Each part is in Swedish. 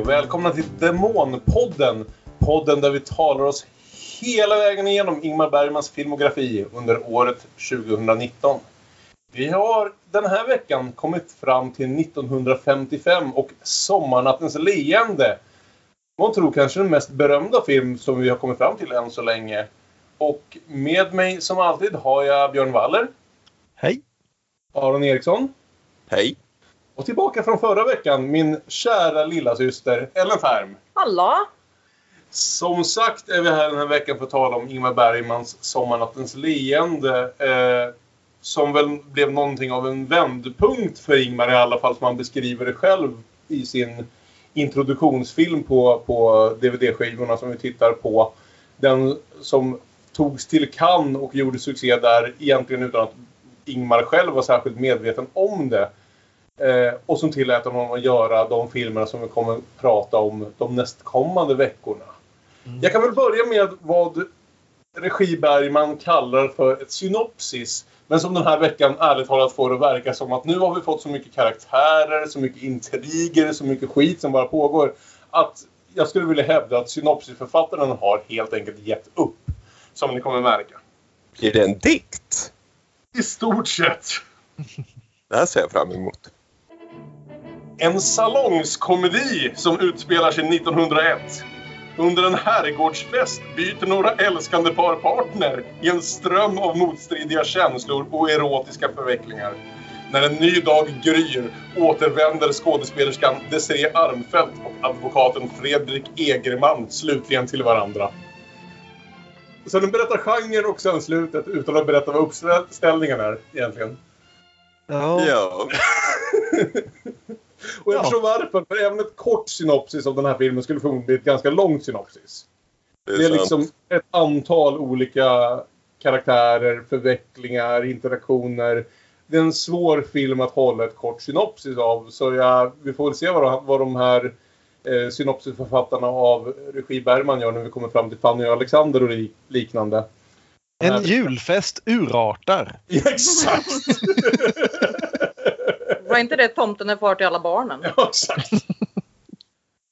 Och välkomna till Demonpodden. Podden där vi talar oss hela vägen igenom Ingmar Bergmans filmografi under året 2019. Vi har den här veckan kommit fram till 1955 och Sommarnattens leende. Man tror kanske den mest berömda film som vi har kommit fram till än så länge. Och med mig som alltid har jag Björn Waller. Hej. Aron Eriksson. Hej. Och tillbaka från förra veckan, min kära lilla syster Ellen Färm. Hallå! Som sagt är vi här den här veckan för att tala om Ingmar Bergmans Sommarnattens leende. Eh, som väl blev någonting av en vändpunkt för Ingmar i alla fall som han beskriver det själv i sin introduktionsfilm på, på DVD-skivorna som vi tittar på. Den som togs till Cannes och gjorde succé där egentligen utan att Ingmar själv var särskilt medveten om det. Eh, och som tillät honom att göra de filmerna som vi kommer prata om de nästkommande veckorna. Mm. Jag kan väl börja med vad regi Bergman kallar för ett synopsis. Men som den här veckan ärligt talat får det verka som att nu har vi fått så mycket karaktärer, så mycket intriger, så mycket skit som bara pågår. Att jag skulle vilja hävda att synopsisförfattaren har helt enkelt gett upp. Som ni kommer märka. Blir det en dikt? I stort sett. Det här ser jag fram emot. En salongskomedi som utspelar sig 1901. Under en herrgårdsfest byter några älskande par partner i en ström av motstridiga känslor och erotiska förvecklingar. När en ny dag gryr återvänder skådespelerskan Desiree Armfelt och advokaten Fredrik Egerman slutligen till varandra. Så den berättar genren och sen slutet utan att berätta vad uppställningen är egentligen. Ja. ja. och jag förstår varför. För även ett kort synopsis av den här filmen skulle förmodligen bli ett ganska långt synopsis. Det är, det är liksom ett antal olika karaktärer, förvecklingar, interaktioner. Det är en svår film att hålla ett kort synopsis av. Så jag, vi får väl se vad, vad de här eh, synopsisförfattarna av regi Bergman gör när vi kommer fram till Fanny och Alexander och liknande. En julfest urartar. Ja, exakt! Var inte det tomten är far till alla barnen? Ja, exakt.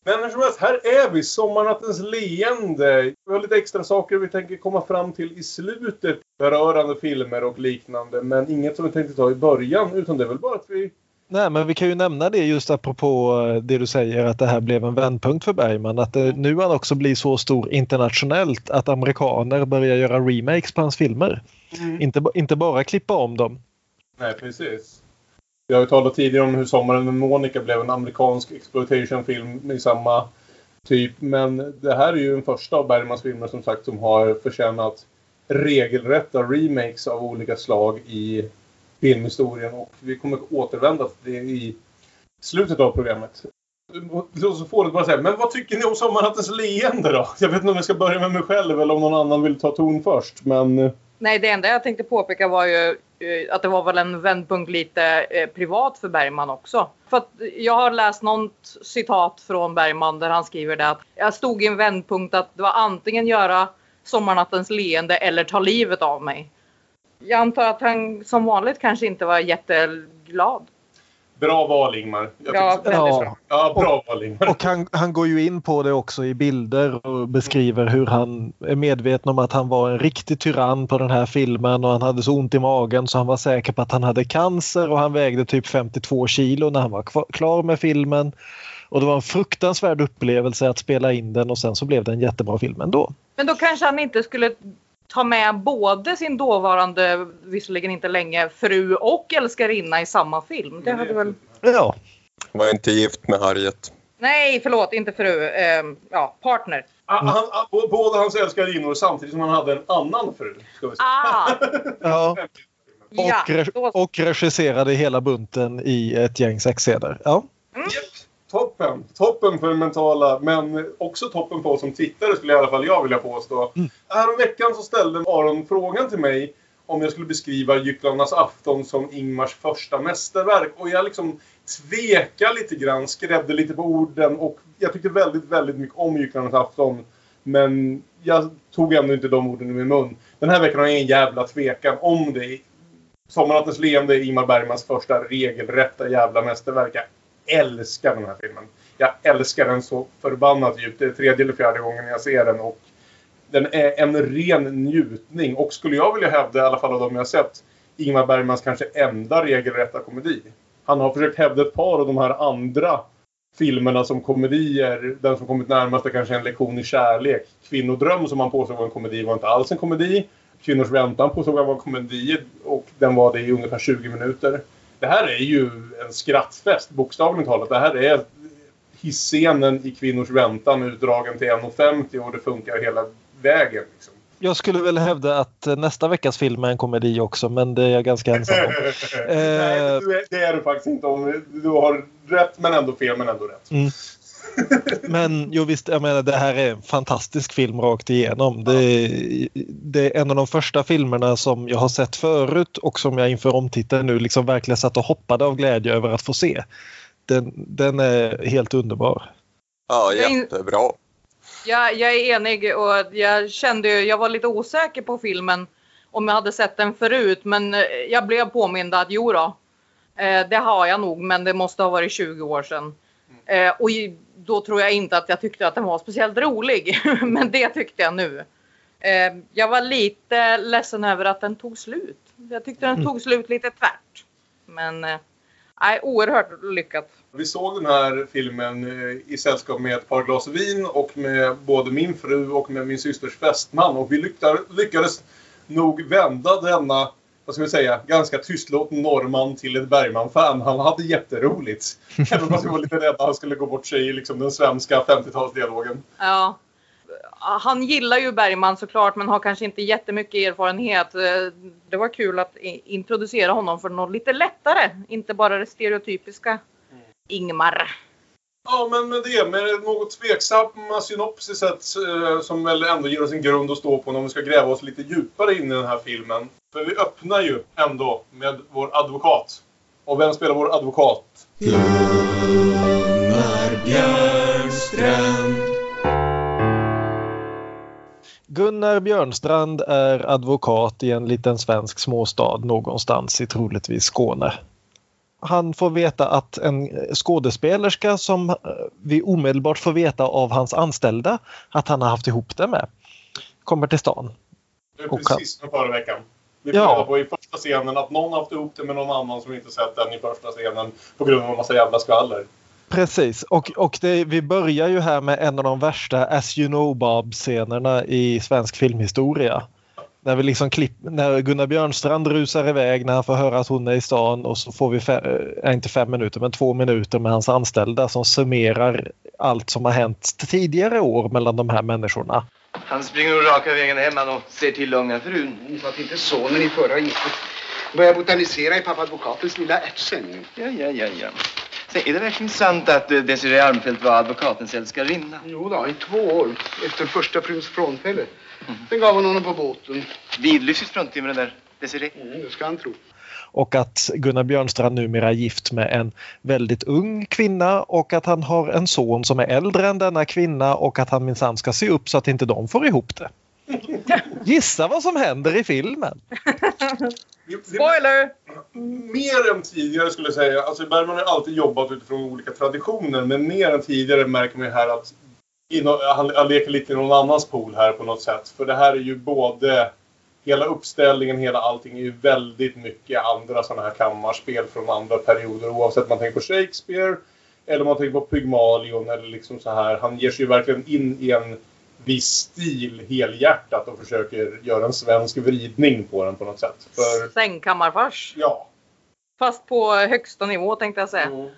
Men hur som helst, här är vi. Sommarnattens leende. Vi har lite extra saker vi tänker komma fram till i slutet. Berörande filmer och liknande. Men inget som vi tänkte ta i början. Utan det är väl bara att vi Nej, men vi kan ju nämna det just apropå eh, det du säger att det här blev en vändpunkt för Bergman. Att det, nu han också blir så stor internationellt att amerikaner börjar göra remakes på hans filmer. Mm. Inte, inte bara klippa om dem. Nej, precis. Vi har ju talat tidigare om hur Sommaren med Monica blev en amerikansk exploitationfilm i samma typ. Men det här är ju den första av Bergmans filmer som sagt som har förtjänat regelrätta remakes av olika slag i filmhistorien och vi kommer återvända till det i slutet av programmet. Så får du bara säga, men vad tycker ni om Sommarnattens leende då? Jag vet inte om jag ska börja med mig själv eller om någon annan vill ta ton först, men... Nej, det enda jag tänkte påpeka var ju eh, att det var väl en vändpunkt lite eh, privat för Bergman också. För att jag har läst något citat från Bergman där han skriver det att jag stod i en vändpunkt att det var antingen göra Sommarnattens leende eller ta livet av mig. Jag antar att han som vanligt kanske inte var jätteglad. Bra val Ingmar. ja, ja. ja, bra val Ingmar. Och han, han går ju in på det också i bilder och beskriver hur han är medveten om att han var en riktig tyrann på den här filmen och han hade så ont i magen så han var säker på att han hade cancer och han vägde typ 52 kilo när han var klar med filmen. Och det var en fruktansvärd upplevelse att spela in den och sen så blev det en jättebra film ändå. Men då kanske han inte skulle ta med både sin dåvarande, visserligen inte länge, fru och älskarinna i samma film. Det hade väl... Ja. Var inte gift med Harriet. Nej, förlåt, inte fru. Eh, ja, partner. Ah, han, ah, båda hans älskarinnor samtidigt som han hade en annan fru. Ska vi säga. Ah. ja. Och, re och regisserade hela bunten i ett gäng sexscener. Ja. Mm toppen. Toppen för mentala, men också toppen på oss som tittare skulle i alla fall jag vilja påstå. Mm. Här veckan så ställde Aron frågan till mig om jag skulle beskriva Gycklarnas afton som Ingmars första mästerverk. Och jag liksom tvekade lite grann, skrädde lite på orden och jag tyckte väldigt, väldigt mycket om Gycklarnas afton. Men jag tog ändå inte de orden i min mun. Den här veckan har jag en jävla tvekan om det. Sommarnattens leende är Ingmar Bergmans första regelrätta jävla mästerverk älskar den här filmen. jag älskar den så förbannat djupt. Det är tredje eller fjärde gången jag ser den och den är en ren njutning och skulle jag vilja hävda, i alla fall av de jag sett, Ingmar Bergmans kanske enda regelrätta komedi. Han har försökt hävda ett par av de här andra filmerna som komedier. Den som kommit närmast är kanske En lektion i kärlek. Kvinnodröm som han påstod var en komedi var inte alls en komedi. Kvinnors väntan påstod han var en komedi och den var det i ungefär 20 minuter. Det här är ju en skrattfest, bokstavligt talat. Det här är hisscenen i Kvinnors väntan utdragen till 1.50 och det funkar hela vägen. Liksom. Jag skulle väl hävda att nästa veckas film är en komedi också, men det är jag ganska ensam om. Nej, det är du faktiskt inte. Om du har rätt men ändå fel men ändå rätt. Mm. Men jo visst, jag menar det här är en fantastisk film rakt igenom. Det är, det är en av de första filmerna som jag har sett förut och som jag inför omtiteln nu liksom verkligen satt och hoppade av glädje över att få se. Den, den är helt underbar. Ja, jättebra. Jag, jag är enig och jag kände ju, jag var lite osäker på filmen om jag hade sett den förut men jag blev påmind att jo då, eh, det har jag nog men det måste ha varit 20 år sedan. Eh, och då tror jag inte att jag tyckte att den var speciellt rolig. Men det tyckte jag nu. Eh, jag var lite ledsen över att den tog slut. Jag tyckte den mm. tog slut lite tvärt. Men eh, oerhört lyckat. Vi såg den här filmen eh, i sällskap med ett par glas vin och med både min fru och med min systers fästman. Och vi lyckades nog vända denna vad ska vi säga, ganska tystlåten norrman till ett Bergman-fan. Han hade jätteroligt. Även fast vi var lite rädda att han skulle gå bort sig i liksom den svenska 50-talsdialogen. Ja. Han gillar ju Bergman såklart men har kanske inte jättemycket erfarenhet. Det var kul att introducera honom för något lite lättare. Inte bara det stereotypiska Ingmar. Ja, men med det, med något tveksamma synopsiset eh, som väl ändå ger oss en grund att stå på när vi ska gräva oss lite djupare in i den här filmen. För vi öppnar ju ändå med vår advokat. Och vem spelar vår advokat? Gunnar Björnstrand. Gunnar Björnstrand är advokat i en liten svensk småstad någonstans i troligtvis Skåne han får veta att en skådespelerska som vi omedelbart får veta av hans anställda att han har haft ihop det med kommer till stan. Det är precis som förra veckan. Vi får ja. på i första scenen att någon har haft ihop det med någon annan som inte sett den i första scenen på grund av en massa jävla skvaller. Precis, och, och det, vi börjar ju här med en av de värsta As you know Bob-scenerna i svensk filmhistoria. När, vi liksom klipp, när Gunnar Björnstrand rusar iväg när han får höra att hon är i stan och så får vi, fem, äh, inte fem minuter, men två minuter med hans anställda som summerar allt som har hänt tidigare år mellan de här människorna. Han springer nog raka vägen hem och ser till unga frun. Så att inte sonen i förra giftet börjar botanisera i pappa advokatens lilla ärtsäng. Ja, ja, ja, ja. Så är det verkligen sant att eh, Desiree Armfelt var advokatens älskarinna? Jo då, i två år. Efter första fruns frånfälle. Mm. Sen gav hon honom på båten. Vidlyftigt fruntimmer den där Desiree. Mm, det ska han tro. Och att Gunnar Björnstrand numera är gift med en väldigt ung kvinna och att han har en son som är äldre än denna kvinna och att han minsann ska se upp så att inte de får ihop det. Gissa vad som händer i filmen. Spoiler! Mer än tidigare skulle jag säga. Alltså Bergman har alltid jobbat utifrån olika traditioner men mer än tidigare märker man här att han, han leker lite i någon annans pool här på något sätt. För det här är ju både hela uppställningen, hela allting är ju väldigt mycket andra sådana här kammarspel från andra perioder. Oavsett om man tänker på Shakespeare eller om man tänker på Pygmalion eller liksom så här. Han ger sig ju verkligen in i en viss stil helhjärtat och försöker göra en svensk vridning på den på något sätt. För... Sängkammarfars. Ja. Fast på högsta nivå tänkte jag säga. Mm.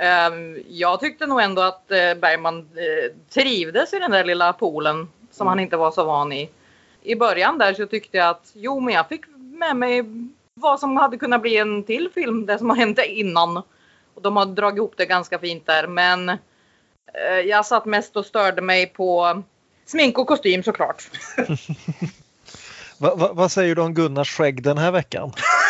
Um, jag tyckte nog ändå att uh, Bergman uh, trivdes i den där lilla poolen som mm. han inte var så van i. I början där så tyckte jag att jo, men jag fick med mig vad som hade kunnat bli en till film, det som hänt innan. Och de har dragit ihop det ganska fint där, men uh, jag satt mest och störde mig på Smink och kostym såklart. va, va, vad säger du om Gunnars skägg den här veckan?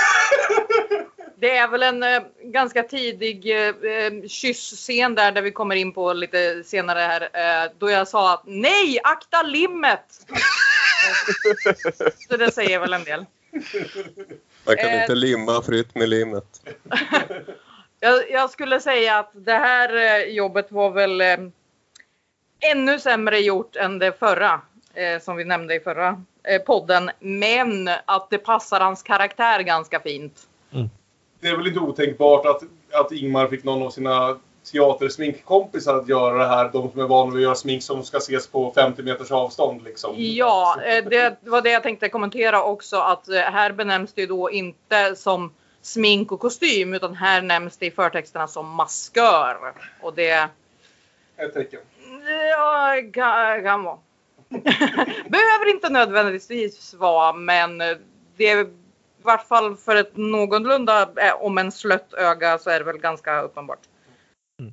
Det är väl en eh, ganska tidig eh, eh kyssscen där, där vi kommer in på lite senare här. Eh, då jag sa att nej, akta limmet! Så det säger väl en del. Man kan inte eh, limma fritt med limmet. Jag, jag, skulle säga att det här eh, jobbet var väl eh, ännu sämre gjort än det förra eh, som vi nämnde i förra eh, podden. Men att det passar hans karaktär ganska fint. Mm. Det är väl inte otänkbart att, att Ingmar fick någon av sina teatersminkkompisar att göra det här. De som är vana vid att göra smink som ska ses på 50 meters avstånd. Liksom. Ja, eh, det var det jag tänkte kommentera också. Att eh, här benämns det då inte som smink och kostym utan här nämns det i förtexterna som maskör. Och det... Ett tecken. Ja, kan vara. Behöver inte nödvändigtvis vara men det är i vart fall för ett någorlunda, eh, om en slött öga så är det väl ganska uppenbart. Mm.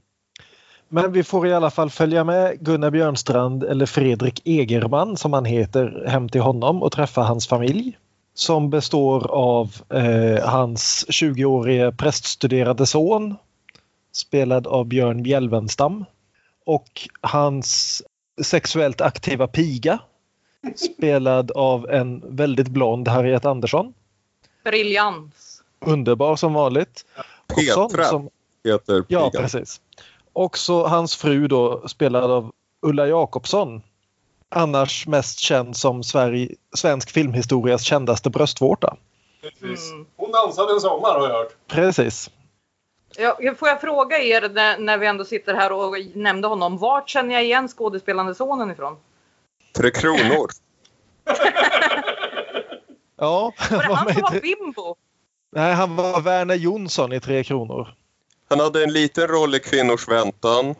Men vi får i alla fall följa med Gunnar Björnstrand eller Fredrik Egerman som han heter hem till honom och träffa hans familj. Som består av eh, hans 20-årige präststuderade son spelad av Björn Bjelvenstam och hans sexuellt aktiva piga spelad av en väldigt blond Harriet Andersson. Briljans! Underbar som vanligt. Petra som, heter pigan. Ja, precis. Också hans fru då spelad av Ulla Jakobsson. Annars mest känd som Sverige, svensk filmhistorias kändaste bröstvårta. Precis. Mm. Hon dansade en sommar har jag hört. Precis. Ja, får jag fråga er när, när, vi ändå sitter här och nämnde honom. Vart känner jag igen skådespelande sonen ifrån? Tre Kronor. ja. Var det han som var Bimbo? Nej, han var Werner Jonsson i Tre Kronor. Han hade en liten roll i Kvinnors väntan.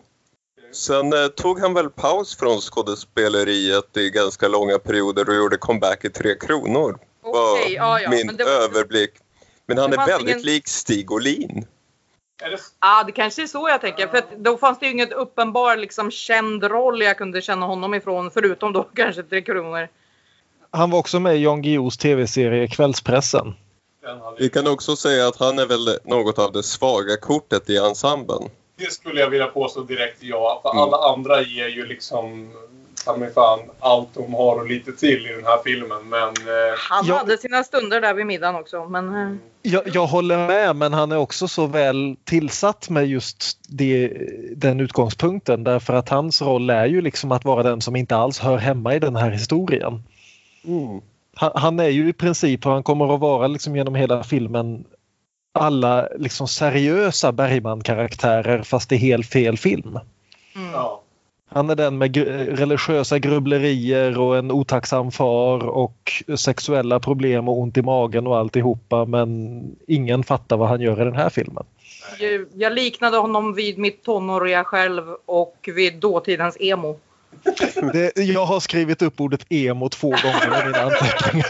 Sen eh, tog han väl paus från skådespeleriet i ganska långa perioder och gjorde comeback i Tre Kronor. Okay, ja, ja. Min var... överblick. Men han är väldigt ingen... lik Stig Olin. Ja, ah, det kanske är så jag tänker. För då fanns det ju inget uppenbar liksom, känd roll jag kunde känna honom ifrån. Förutom då kanske Tre Kronor. Han var också med i Jan Guillous tv-serie Kvällspressen. Vi kan också säga att han är väl något av det svaga kortet i ensemblen. Det skulle jag vilja påstå direkt ja. För mm. alla andra ger ju liksom ta fan allt de har och lite till i den här filmen. Men, eh... Han jag... hade sina stunder där vid middagen också. Men... Eh. Jag, jag, håller med men han är också så väl tillsatt med just det, den utgångspunkten därför att hans roll är ju liksom att vara den som inte alls hör hemma i den här historien. Mm. Han, han, är ju i princip, och han kommer att vara liksom genom hela filmen, alla liksom seriösa Bergman-karaktärer fast i helt fel film. Mm. Ja. Han är den med religiösa grubblerier och en otacksam far och sexuella problem och ont i magen och alltihopa men ingen fattar vad han gör i den här filmen. Jag liknade honom vid mitt tonåriga själv och vid dåtidens emo. Det, jag har skrivit upp ordet emo två gånger i mina anteckningar.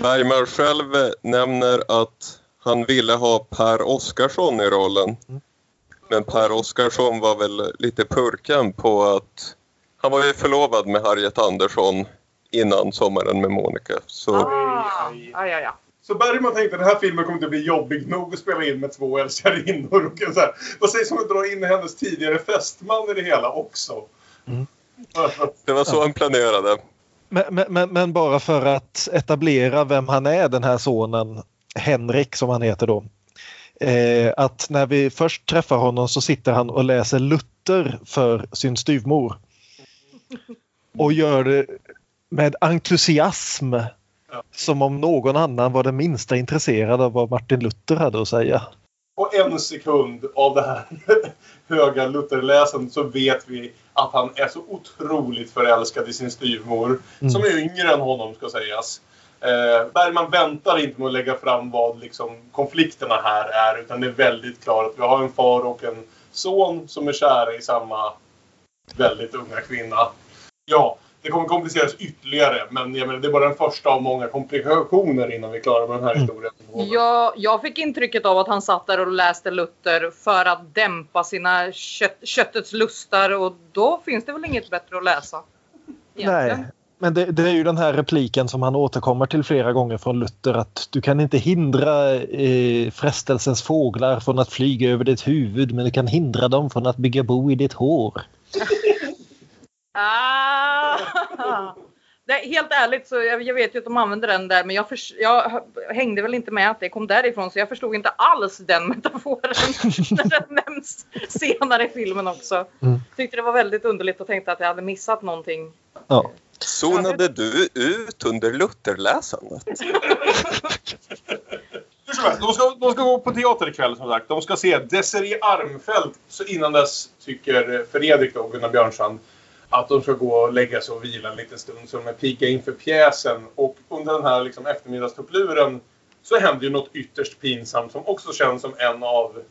Bergman själv nämner att han ville ha Per Oscarsson i rollen. Mm. Men Per Oscarsson var väl lite purken på att han var ju förlovad med Harriet Andersson innan Sommaren med Monica. Så... Ah, ja, ja, ja. Så Bergman tänkte att den här filmen kommer inte bli jobbig nog att spela in med två älskarinnor. Och så här, vad sägs om att dra in hennes tidigare fästman i det hela också? Mm. Det var så han planerade. Men, men, men, bara för att etablera vem han är, den här sonen, Henrik som han heter då. Eh, att när vi först träffar honom så sitter han och läser Luther för sin styvmor. Och gör det med entusiasm. Som om någon annan var det minsta intresserad av vad Martin Luther hade att säga. På en sekund av det här höga Lutherläsandet så vet vi att han är så otroligt förälskad i sin styvmor. Mm. Som är yngre än honom ska sägas. Eh, Bergman väntar inte med att lägga fram vad liksom, konflikterna här är utan det är väldigt klart att vi har en far och en son som är kära i samma väldigt unga kvinna. Ja, det kommer kompliceras ytterligare men jag menar, det är bara den första av många komplikationer innan vi är klara med den här mm. historien. Ja, jag fick intrycket av att han satt där och läste Luther för att dämpa sina kött, köttets lustar och då finns det väl inget bättre att läsa? Egentligen. Nej, men det, det, är ju den här repliken som han återkommer till flera gånger från Luther att du kan inte hindra eh, frestelsens fåglar från att flyga över ditt huvud men du kan hindra dem från att bygga bo i ditt hår. ah, Nej, helt ärligt så jag, jag vet ju att de använder den där men jag, förs- jag hängde väl inte med att det kom därifrån så jag förstod inte alls den metaforen när den nämns senare i filmen också. Mm. Tyckte det var väldigt underligt och tänkte att jag hade missat någonting. Ja. Zonade du ut under Lutherläsandet? De ska, de ska gå på teater ikväll som sagt. De ska se Desiree Armfelt. Så innan dess tycker Fredrik då, Gunnar Björnstrand, att de ska gå och lägga sig och vila en liten stund så de är pigga inför pjäsen. Och under den här liksom, eftermiddagstuppluren så händer ju något ytterst pinsamt som också känns som en av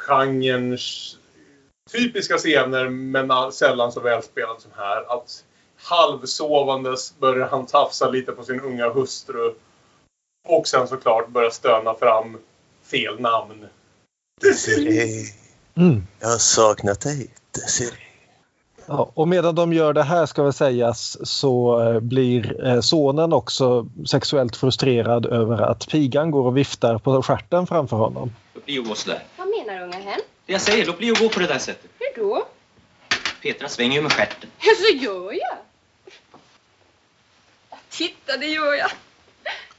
genrens typiska scener men sällan så välspelad som här. Att halvsovandes börjar han tafsa lite på sin unga hustru. Och sen såklart börjar stöna fram fel namn. Desiree, Mm. jag har saknat dig. Desiree. Ja, och medan de gör det här ska väl sägas så eh, blir eh, sonen också sexuellt frustrerad över att pigan går och viftar på stjärten framför honom. Låt bli att gå sådär. Vad menar unga hen? Det jag säger, låt bli att gå på det där sättet. Hur då? Petra svänger ju med stjärten. Ja, så gör jag. Titta, det gör jag.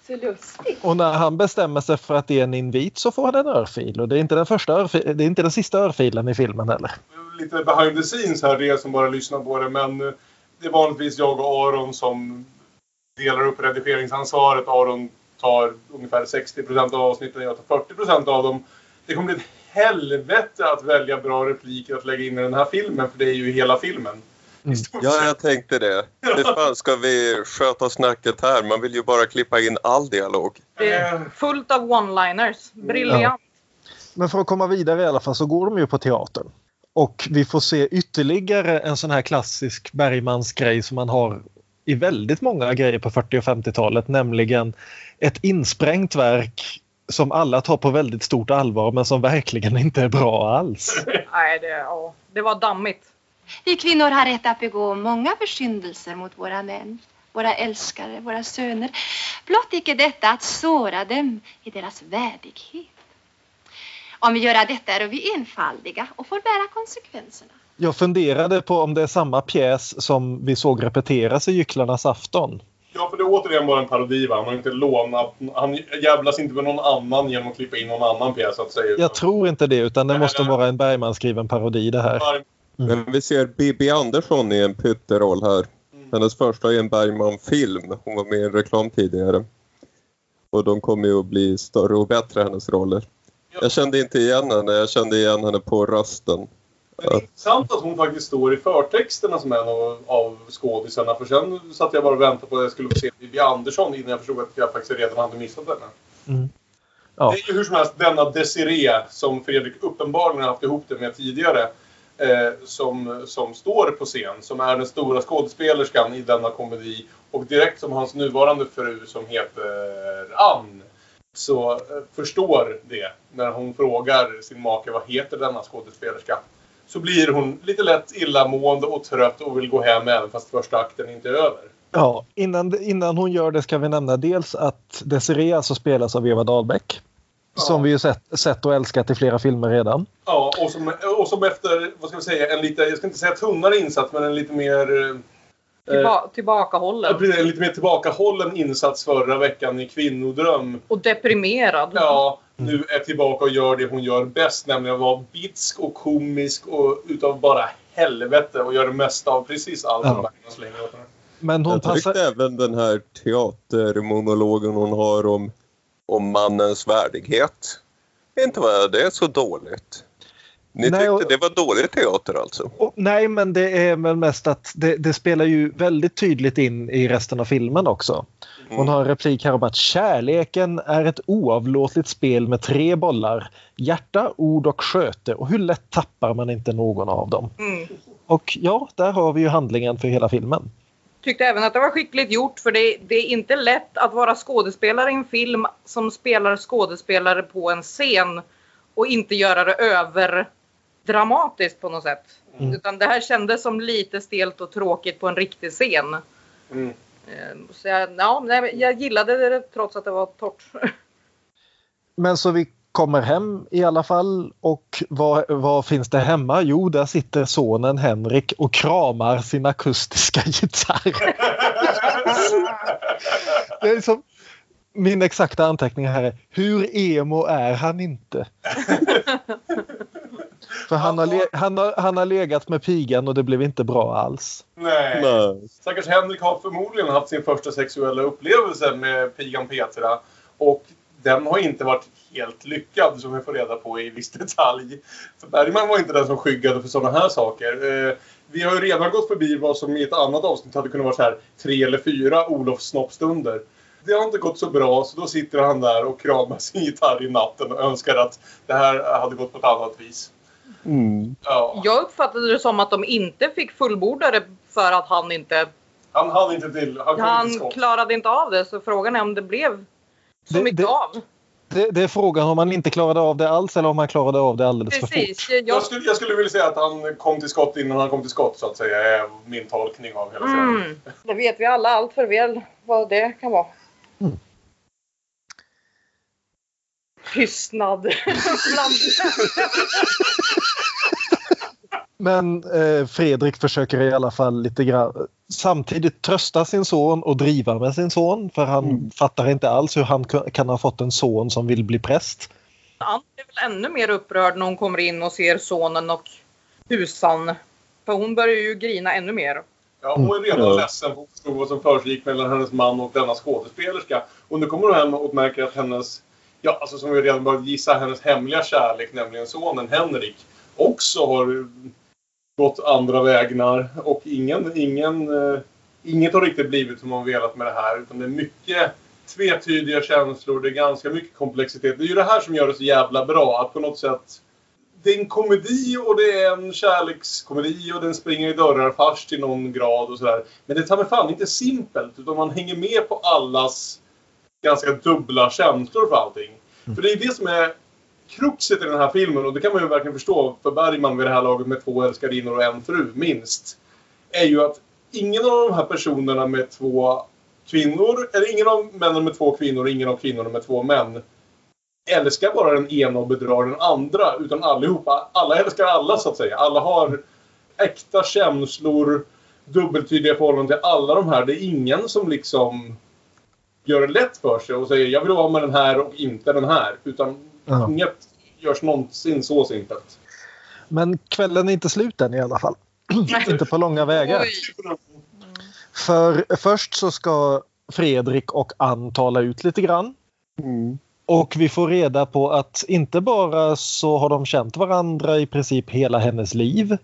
Så lustigt. Och när han bestämmer sig för att det är en invit så får han en örfil och det är inte den, första örfi- det är inte den sista örfilen i filmen heller. Lite behind the scenes här, det som bara lyssnar på det. Men eh, det är vanligtvis jag och Aron som delar upp redigeringsansvaret. Aron tar ungefär 60% av avsnitten, jag tar 40% av dem. Det kommer bli ett helvete att välja bra repliker att lägga in i den här filmen, för det är ju hela filmen. Mm. Ja, jag tänkte det. Hur fan ska vi sköta snacket här? Man vill ju bara klippa in all dialog. Det Eh. är fullt av one-liners. Briljant. Men för att komma vidare i alla fall så går de ju på teatern. Och vi får se ytterligare en sån här klassisk Bergmans grej som man har i väldigt många grejer på 40 och 50-talet, nämligen ett insprängt verk som alla tar på väldigt stort allvar men som verkligen inte är bra alls. Nej, det, ja, det var dammigt. Vi kvinnor har rätt att begå många försyndelser mot våra män, våra älskare, våra söner. Blott icke detta att såra dem i deras värdighet. Om vi gör detta är vi enfaldiga och får bära konsekvenserna. Jag funderade på om det är samma pjäs som vi såg repeteras i Gycklarnas afton. Ja, för det är återigen bara en parodi va? Han har inte lånat... Han jävlas inte med någon annan genom att klippa in någon annan pjäs att säga. Jag tror inte det utan det måste vara en Bergman-skriven parodi det här. Men vi ser Bibi Andersson i en pytteroll här. Hennes första i en Bergman-film. Hon var med i en reklam tidigare. Och de kommer ju att bli större och bättre, hennes roller. Jag kände inte igen henne, jag kände igen henne på rösten. Men det är intressant att hon faktiskt står i förtexterna som en av, av skådisarna. För sen satt jag bara och väntade på att jag skulle få se Bibi Andersson innan jag förstod att jag faktiskt redan hade missat henne. Ja. Det är ju hur som helst denna Desiree som Fredrik uppenbarligen har haft ihop det med tidigare. Eh, som, som står på scen, som är den stora skådespelerskan i denna komedi. Och direkt som hans nuvarande fru som heter Ann så eh, förstår det när hon frågar sin make vad heter denna skådespelerska. Så blir hon lite lätt illamående och trött och vill gå hem även fast första akten inte är över. Ja, innan, innan hon gör det ska vi nämna dels att Desiree alltså spelas av Eva Dahlbeck. Som vi ju sett, sett och älskat i flera filmer redan. Ja, och som, och som efter, vad ska vi säga, en lite, jag ska inte säga tunnare insats, men en lite mer... eh, Tillba tillbakahållen. Precis, en lite mer tillbakahållen insats förra veckan i Kvinnodröm. Och deprimerad. Ja, nu är tillbaka och gör det hon gör bäst, nämligen att vara bitsk och komisk och utav bara helvete och gör det mesta av precis allt Ja. Bergman slänger åt henne. Men hon Jag tyckte passar... även den här teatermonologen hon har om, om mannens värdighet. Inte var det så dåligt. Ni Nej, tyckte och- det var dålig teater alltså? Och, nej, men det är väl mest att det, det spelar ju väldigt tydligt in i resten av filmen också. Hon har en replik här om att kärleken är ett oavlåtligt spel med tre bollar. Hjärta, ord och sköte. Och hur lätt tappar man inte någon av dem? Mm. Och ja, där har vi ju handlingen för hela filmen. Tyckte även att det var skickligt gjort för det, det är inte lätt att vara skådespelare i en film som spelar skådespelare på en scen och inte göra det över dramatiskt på något sätt. Mm. Utan det här kändes som lite stelt och tråkigt på en riktig scen. Mm. Eh, Så jag, ja, nej, jag gillade det trots att det var torrt. Men så vi kommer hem i alla fall och vad, vad finns det hemma? Jo, där sitter sonen Henrik och kramar sin akustiska gitarr. Det är liksom, min exakta anteckning här är hur emo är han inte? För han har, han, har, han har legat med pigan och det blev inte bra alls. Nej. Nej. Stackars Henrik har förmodligen haft sin första sexuella upplevelse med pigan Petra. Och den har inte varit helt lyckad som vi får reda på i viss detalj. För Bergman var inte den som skyggade för sådana här saker. Eh, vi har ju redan gått förbi vad som i ett annat avsnitt hade kunnat vara så här tre eller fyra Olof snoppstunder. Det har inte gått så bra så då sitter han där och kramar sin gitarr i natten och önskar att det här hade gått på ett annat vis. Mm. Ja. Jag uppfattade det som att de inte fick fullborda det för att han inte... Han hade inte till. Han inte Han skott. klarade inte av det. Så frågan är om det blev så Det- mycket det- av. Det, det är frågan om han inte klarade av det alls eller om han klarade av det alldeles för Precis. fort. Jag, Jag skulle, jag skulle vilja säga att han kom till skott innan han kom till skott så att säga. är min tolkning av hela serien. mm, det vet vi alla allt för väl vad det kan vara. Mm. Tystnad. Men eh, Fredrik försöker i alla fall lite grann samtidigt trösta sin son och driva med sin son för han Mm. fattar inte alls hur han kan ha fått en son som vill bli präst. Ann är väl ännu mer upprörd när hon kommer in och ser sonen och husan. För hon börjar ju grina ännu mer. Ja, hon är redan Ja. ledsen för hon förstod vad som försiggick mellan hennes man och denna skådespelerska. Och nu kommer hon hem och märker att hennes, ja alltså som vi redan börjat gissa, hennes hemliga kärlek, nämligen sonen Henrik, också har gått andra vägnar. Och ingen, ingen, eh, inget har riktigt blivit som man velat med det här. Utan det är mycket tvetydiga känslor, det är ganska mycket komplexitet. Det är ju det här som gör det så jävla bra, att på något sätt det är en komedi och det är en kärlekskomedi och den springer i dörrar fast till någon grad och sådär. Men det tar mig fan inte simpelt utan man hänger med på allas ganska dubbla känslor för allting. För det är det som är kruxet i den här filmen och det kan man ju verkligen förstå för Bergman vid det här laget med två älskarinnor och en fru minst. Är ju att ingen av de här personerna med två kvinnor, eller ingen av männen med två kvinnor och ingen av kvinnorna med två män älskar bara den ena och bedrar den andra. Utan allihopa, alla älskar alla så att säga. Alla har äkta känslor, dubbeltydiga förhållanden till alla de här. Det är ingen som liksom gör det lätt för sig och säger jag vill vara med den här och inte den här. Utan Ja. inget görs någonsin så simpelt. Men kvällen är inte slut än i alla fall. inte på långa vägar. Oj. För först så ska Fredrik och Ann tala ut lite grann. Mm. Och vi får reda på att inte bara så har de känt varandra i princip hela hennes liv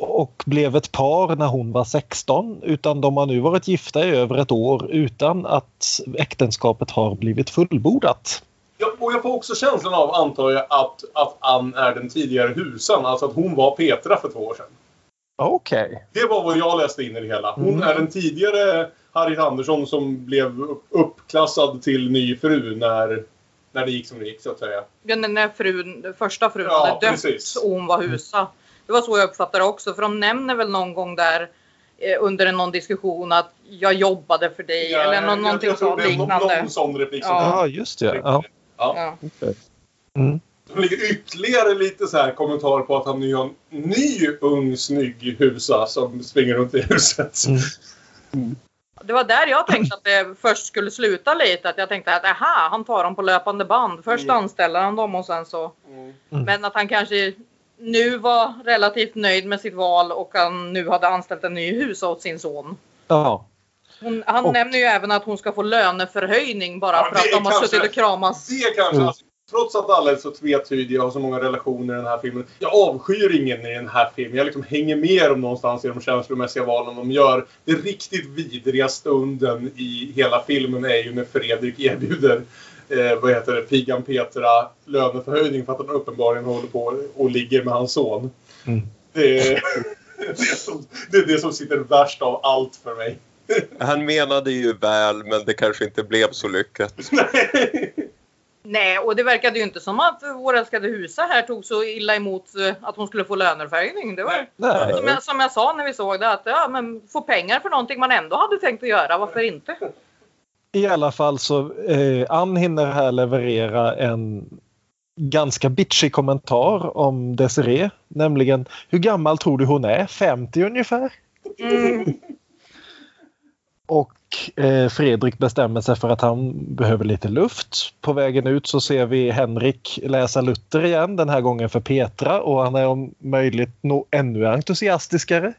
och blev ett par när hon var 16 utan de har nu varit gifta i över ett år utan att äktenskapet har blivit fullbordat. Ja, och jag får också känslan av, antar jag, att, att Ann är den tidigare husan. Alltså att hon var Petra för två år sedan. Okej. Det var vad jag läste in i det hela. Hon Mm. är den tidigare Harriet Andersson som blev upp- uppklassad till ny fru när, när det gick som det gick så att säga. Ja, när- frun, första frun Ja, hade dött precis. och hon var husa. Det var så jag uppfattade det också. För de nämner väl någon gång där eh, under någon diskussion att jag jobbade för dig. Ja, eller någon, jag- någonting jag tror så det är nå- liknande. Någon sån replik som Ja. Ja, just det. Ja. Ja. Ja. Mm. Det ligger ytterligare lite så här kommentar på att han nu har en ny ung snygg husa som springer runt i huset. Mm. Det var där jag tänkte att det först skulle sluta lite. Att jag tänkte att aha, han tar dem på löpande band. Först Mm. anställer han dem och sen så. Mm. Mm. Men att han kanske nu var relativt nöjd med sitt val och han nu hade anställt en ny husa åt sin son. Ja. Hon, han Och- nämner ju även att hon ska få löneförhöjning bara Ja, för att de har suttit och kramats. Det kanske, Mm. alltså, trots att alla är så tvetydiga och har så många relationer i den här filmen. Jag avskyr ingen i den här filmen. Jag liksom hänger med dem någonstans i de känslomässiga valen de gör. Den riktigt vidriga stunden i hela filmen är ju när Fredrik erbjuder eh, vad heter det, pigan Petra löneförhöjning för att han uppenbarligen håller på och ligger med hans son. Mm. Det, är, det, är som, det är det som sitter värst av allt för mig. Han menade ju väl, men det kanske inte blev så lyckat. Nej, och det verkade ju inte som att vår älskade Husa här tog så illa emot eh, att hon skulle få löneförhöjning. Det var Nej. som jag, som jag sa när vi såg det att ja, men få pengar för någonting man ändå hade tänkt att göra. Varför inte? I alla fall så eh, Ann hinner här leverera en ganska bitchig kommentar om Desiree. Nämligen hur gammal tror du hon är? 50 ungefär? Mm. Och eh, Fredrik bestämmer sig för att han behöver lite luft. På vägen ut så ser vi Henrik läsa Luther igen, den här gången för Petra och han är om möjligt no ännu entusiastiskare.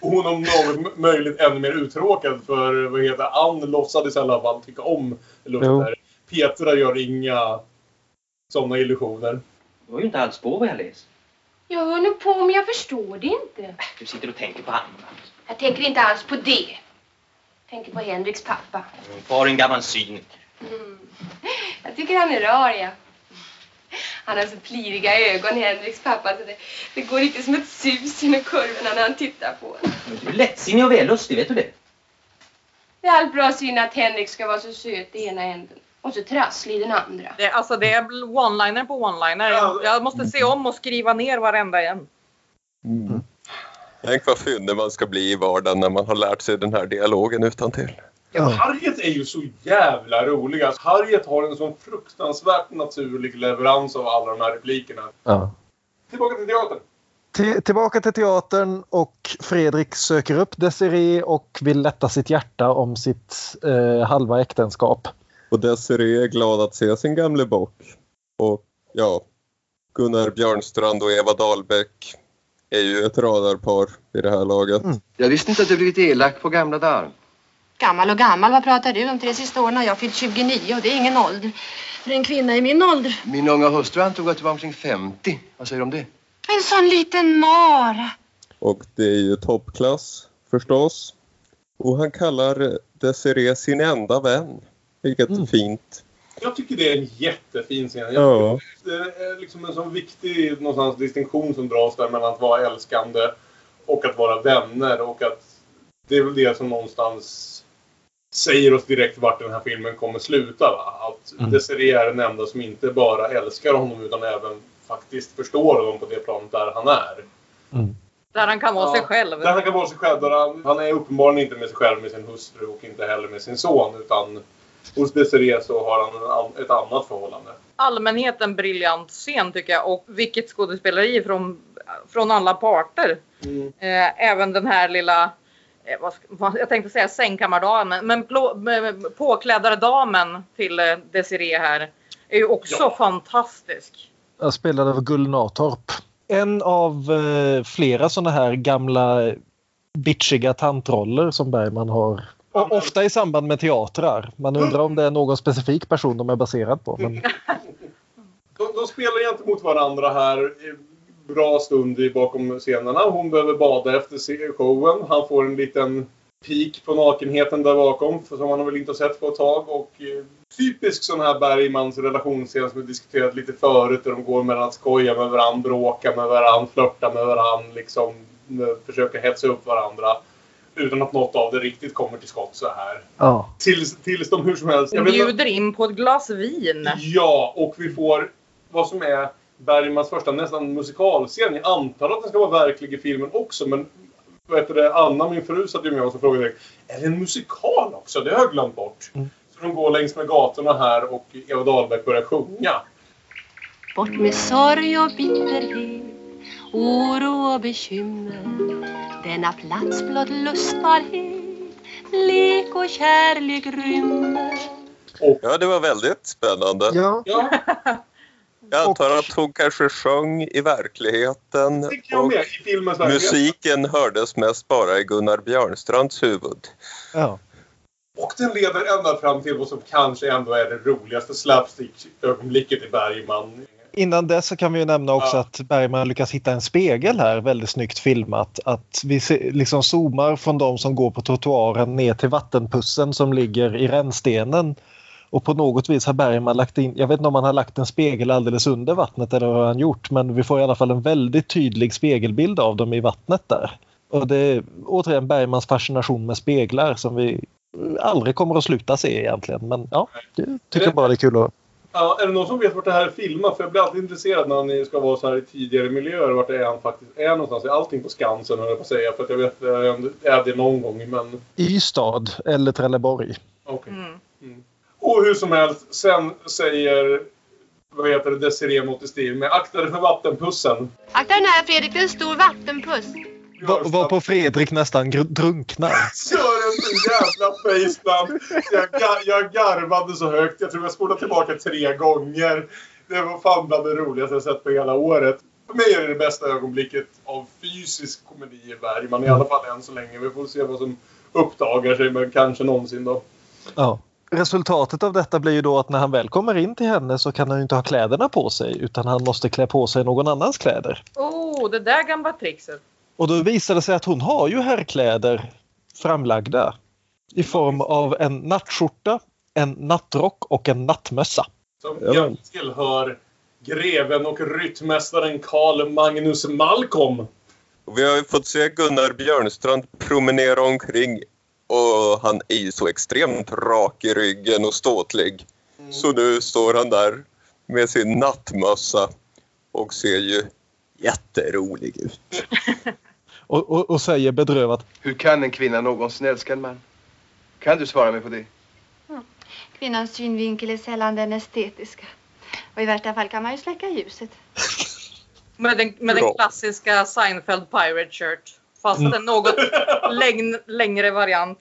Och hon om något möjligt ännu mer uttråkad för vad heter Ann låtsades i alla fall tycka om Luther. Petra gör inga sådana illusioner. Du har ju inte alls på vad jag läser. Jag hör nog på men jag förstår det inte. Du sitter och tänker på annat. Jag tänker inte alls på det. Tänker på Henriks pappa. Min far är en gammal cyniker. Mm. Jag tycker han är rar, ja. Han har så pliriga ögon, Henriks pappa. Så det, det går riktigt som ett sus genom kurvorna när han tittar på en. Men du är lättsinnig och vällustig, vet du det? Det är allt bra synd att Henrik ska vara så söt i ena änden och så trasslig i den andra. Det, alltså det är one-liner på one-liner. Jag, jag måste se om och skriva ner varenda en. Mm. Tänk vad fyndig man ska bli i vardagen när man har lärt sig den här dialogen utan till. Ja. Harriet är ju så jävla rolig. Alltså, Harriet har en sån fruktansvärt naturlig leverans av alla de här replikerna. Ja. Tillbaka till teatern. Till, tillbaka till teatern och Fredrik söker upp Desiree och vill lätta sitt hjärta om sitt eh, halva äktenskap. Och Desiree är glad att se sin gamle bock. Och ja, Gunnar Björnstrand och Eva Dahlbäck är ju ett radarpar i det här laget. Mm. Jag visste inte att du blivit elak på gamla dagar. Gammal och gammal, vad pratar du om? Tre sista åren har jag fyllt 29 och det är ingen ålder för en kvinna i min ålder. Min unga hustru antog att du var omkring 50. Vad säger du om det? En sån liten mara. Och det är ju toppklass förstås. Och han kallar Desiree sin enda vän. Vilket mm. fint. Jag tycker det är en jättefin scen. Ja. Det är liksom en sån viktig någonstans distinktion som dras där mellan att vara älskande och att vara vänner. Och att det är väl det som någonstans säger oss direkt vart den här filmen kommer sluta. Va? Att mm. Desiree är den enda som inte bara älskar honom utan även faktiskt förstår honom på det planet där han är. Mm. Där han kan vara ja, sig själv. Där han kan vara sig själv. Där han, han är uppenbarligen inte med sig själv med sin hustru och inte heller med sin son. Utan hos Desiree så har han ett annat förhållande. Allmänheten briljant scen tycker jag och vilket skådespeleri från, från alla parter. Mm. Eh, även den här lilla Eh, jag tänkte säga sängkammardamen, men påklädare damen till eh, Desiree här är ju också ja. fantastisk. Jag spelade av Gullnatorp. En av eh, flera sådana här gamla bitchiga tantroller som Bergman har. Och ofta i samband med teatrar. Man undrar om det är någon specifik person de är baserad på. Men... de, de spelar gentemot varandra här bra stund bakom scenerna. Hon behöver bada efter showen. Han får en liten pik på nakenheten där bakom som han väl inte har sett på ett tag. Och eh, typisk sån här Bergmans relationsscen som vi diskuterat lite förut där de går mellan att skoja med varandra, bråka med varandra, flörta med varandra, liksom eh, försöka hetsa upp varandra. Utan att något av det riktigt kommer till skott så här. Ja. Tills, tills de hur som helst... De bjuder in på ett glas vin. Ja, och vi får vad som är Bergmans första nästan musikalscen. Jag antar att den ska vara verklig i filmen också men heter det, Anna, min fru, satt ju med oss och frågade direkt, är det en musikal också? Det har jag glömt bort. Mm. Så de går längs med gatorna här och Eva Dahlbeck börjar sjunga. Bort med sorg och bitterhet, oro och bekymmer. Denna plats blott lustbarhet, lek och kärlek rymmer. Ja, det var väldigt spännande. Ja. ja. Jag antar att hon kanske sjöng i verkligheten. Och musiken hördes mest bara i Gunnar Björnstrands huvud. Ja. Och den leder ända fram till vad som kanske ändå är det roligaste slapstick-ögonblicket i Bergman. Innan dess så kan vi ju nämna också ja. att Bergman lyckas hitta en spegel här, väldigt snyggt filmat. Att vi liksom zoomar från de som går på trottoaren ner till vattenpussen som ligger i rännstenen och på något vis har Bergman lagt in, jag vet inte om han har lagt en spegel alldeles under vattnet eller vad han gjort, men vi får i alla fall en väldigt tydlig spegelbild av dem i vattnet där. Och det är återigen Bergmans fascination med speglar som vi aldrig kommer att sluta se egentligen. Men ja, jag tycker bara det är kul att Ja, är det någon som vet vart det här är filmat? För jag blir alltid intresserad när ni ska vara så här i tidigare miljöer. Vart det är han faktiskt är någonstans. Är allting på Skansen höll jag på att säga. För att jag vet jag är det någon gång men... Ystad eller Trelleborg. Okej. Okay. Mm. Mm. Och hur som helst, sen säger vad heter det, Desiree mot Steve med akta dig för vattenpussen. Akta den här Fredrik, det är en stor vattenpuss. Var, var på Fredrik nästan drunknar. Sån jävla faceplant. Jag, gar, jag garvade så högt. Jag tror jag spolade tillbaka tre gånger. Det var fan bland det roligaste jag sett på hela året. För mig är det det bästa ögonblicket av fysisk komedi i Bergman. I alla fall än så länge. Vi får se vad som uppdagar sig, men kanske någonsin då. Ja. Resultatet av detta blir ju då att när han väl kommer in till henne så kan han ju inte ha kläderna på sig utan han måste klä på sig någon annans kläder. Oh, det där gamla trixet. Och då visar det sig att hon har ju herrkläder framlagda i form av en nattskjorta, en nattrock och en nattmössa. Som tillhör greven och ryttmästaren Karl Magnus Malcolm. Vi har ju fått se Gunnar Björnstrand promenera omkring och han är ju så extremt rak i ryggen och ståtlig. Så nu står han där med sin nattmössa och ser ju jätterolig ut. Och, och, och säger bedrövat Hur kan en kvinna någonsin älska en man? Kan du svara mig på det? Kvinnans synvinkel är sällan den estetiska. Och i värsta fall kan man ju släcka ljuset. Med den, med den klassiska Seinfeld Pirate Shirt. Fast Mm. en något längn, längre variant.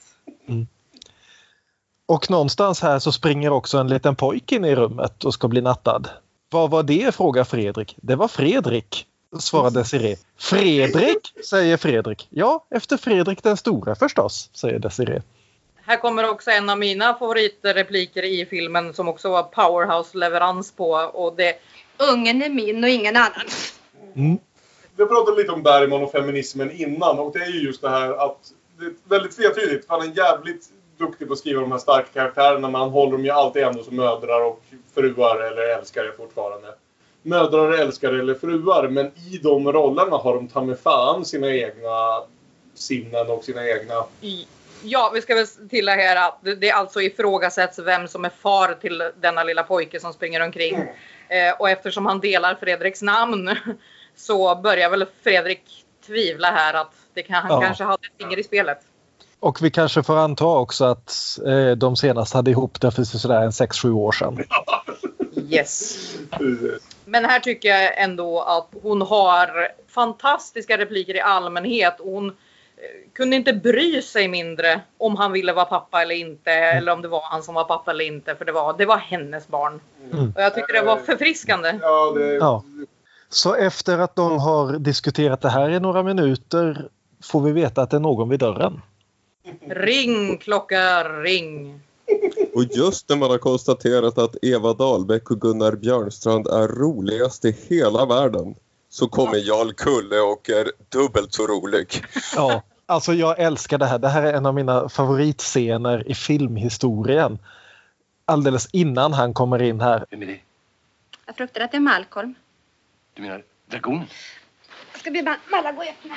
Och någonstans här så springer också en liten pojk in i rummet och ska bli nattad. Vad var det? frågar Fredrik. Det var Fredrik, svarar Desiree. Fredrik, säger Fredrik. Ja, efter Fredrik den stora förstås, säger Desiree. Här kommer också en av mina favoritrepliker i filmen som också var powerhouse-leverans på. Och det, Ungen är min och ingen annan. Mm. Vi pratade lite om Bergman och feminismen innan och det är ju just det här att det är väldigt tvetydigt. Han är jävligt duktig på att skriva de här starka karaktärerna men han håller dem ju alltid ändå som mödrar och fruar eller älskare fortfarande. Mödrar, älskare eller fruar men i de rollerna har de ta med fan sina egna sinnen och sina egna... i, ja, vi ska väl tillägga här att det, det alltså ifrågasätts vem som är far till denna lilla pojke som springer omkring. Eh, och eftersom han delar Fredriks namn så börjar väl Fredrik tvivla här att det kan, han Ja. kanske hade ett finger i spelet. Och vi kanske får anta också att eh, de senast hade ihop det för sådär en 6-7 år sedan. Yes. Men här tycker jag ändå att hon har fantastiska repliker i allmänhet. Hon eh, kunde inte bry sig mindre om han ville vara pappa eller inte. Eller om det var han som var pappa eller inte. För det var, det var hennes barn. Mm. Och jag tycker det var förfriskande. Ja, det... Ja. Så efter att de har diskuterat det här i några minuter får vi veta att det är någon vid dörren. Ring klocka, ring. Och just när man har konstaterat att Eva Dahlbeck och Gunnar Björnstrand är roligast i hela världen så kommer Jarl Kulle och är dubbelt så rolig. Ja, alltså jag älskar det här. Det här är en av mina favoritscener i filmhistorien. Alldeles innan han kommer in här. Vem är det? Jag fruktar att det är Malcolm. Du menar dragonen? Jag ska be Ma- Malla gå och öppna.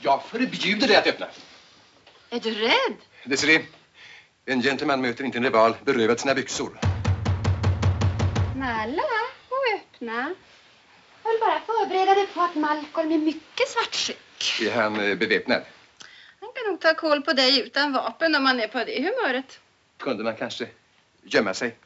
Jag förbjuder dig att öppna. Är du rädd? Desiree, en gentleman möter inte en rival berövad sina byxor. Malla, gå och öppna. Jag vill bara förbereda dig på att Malcolm är mycket svartsjuk. Är han eh, beväpnad? Han kan nog ta koll på dig utan vapen om han är på det humöret. Kunde man kanske gömma sig?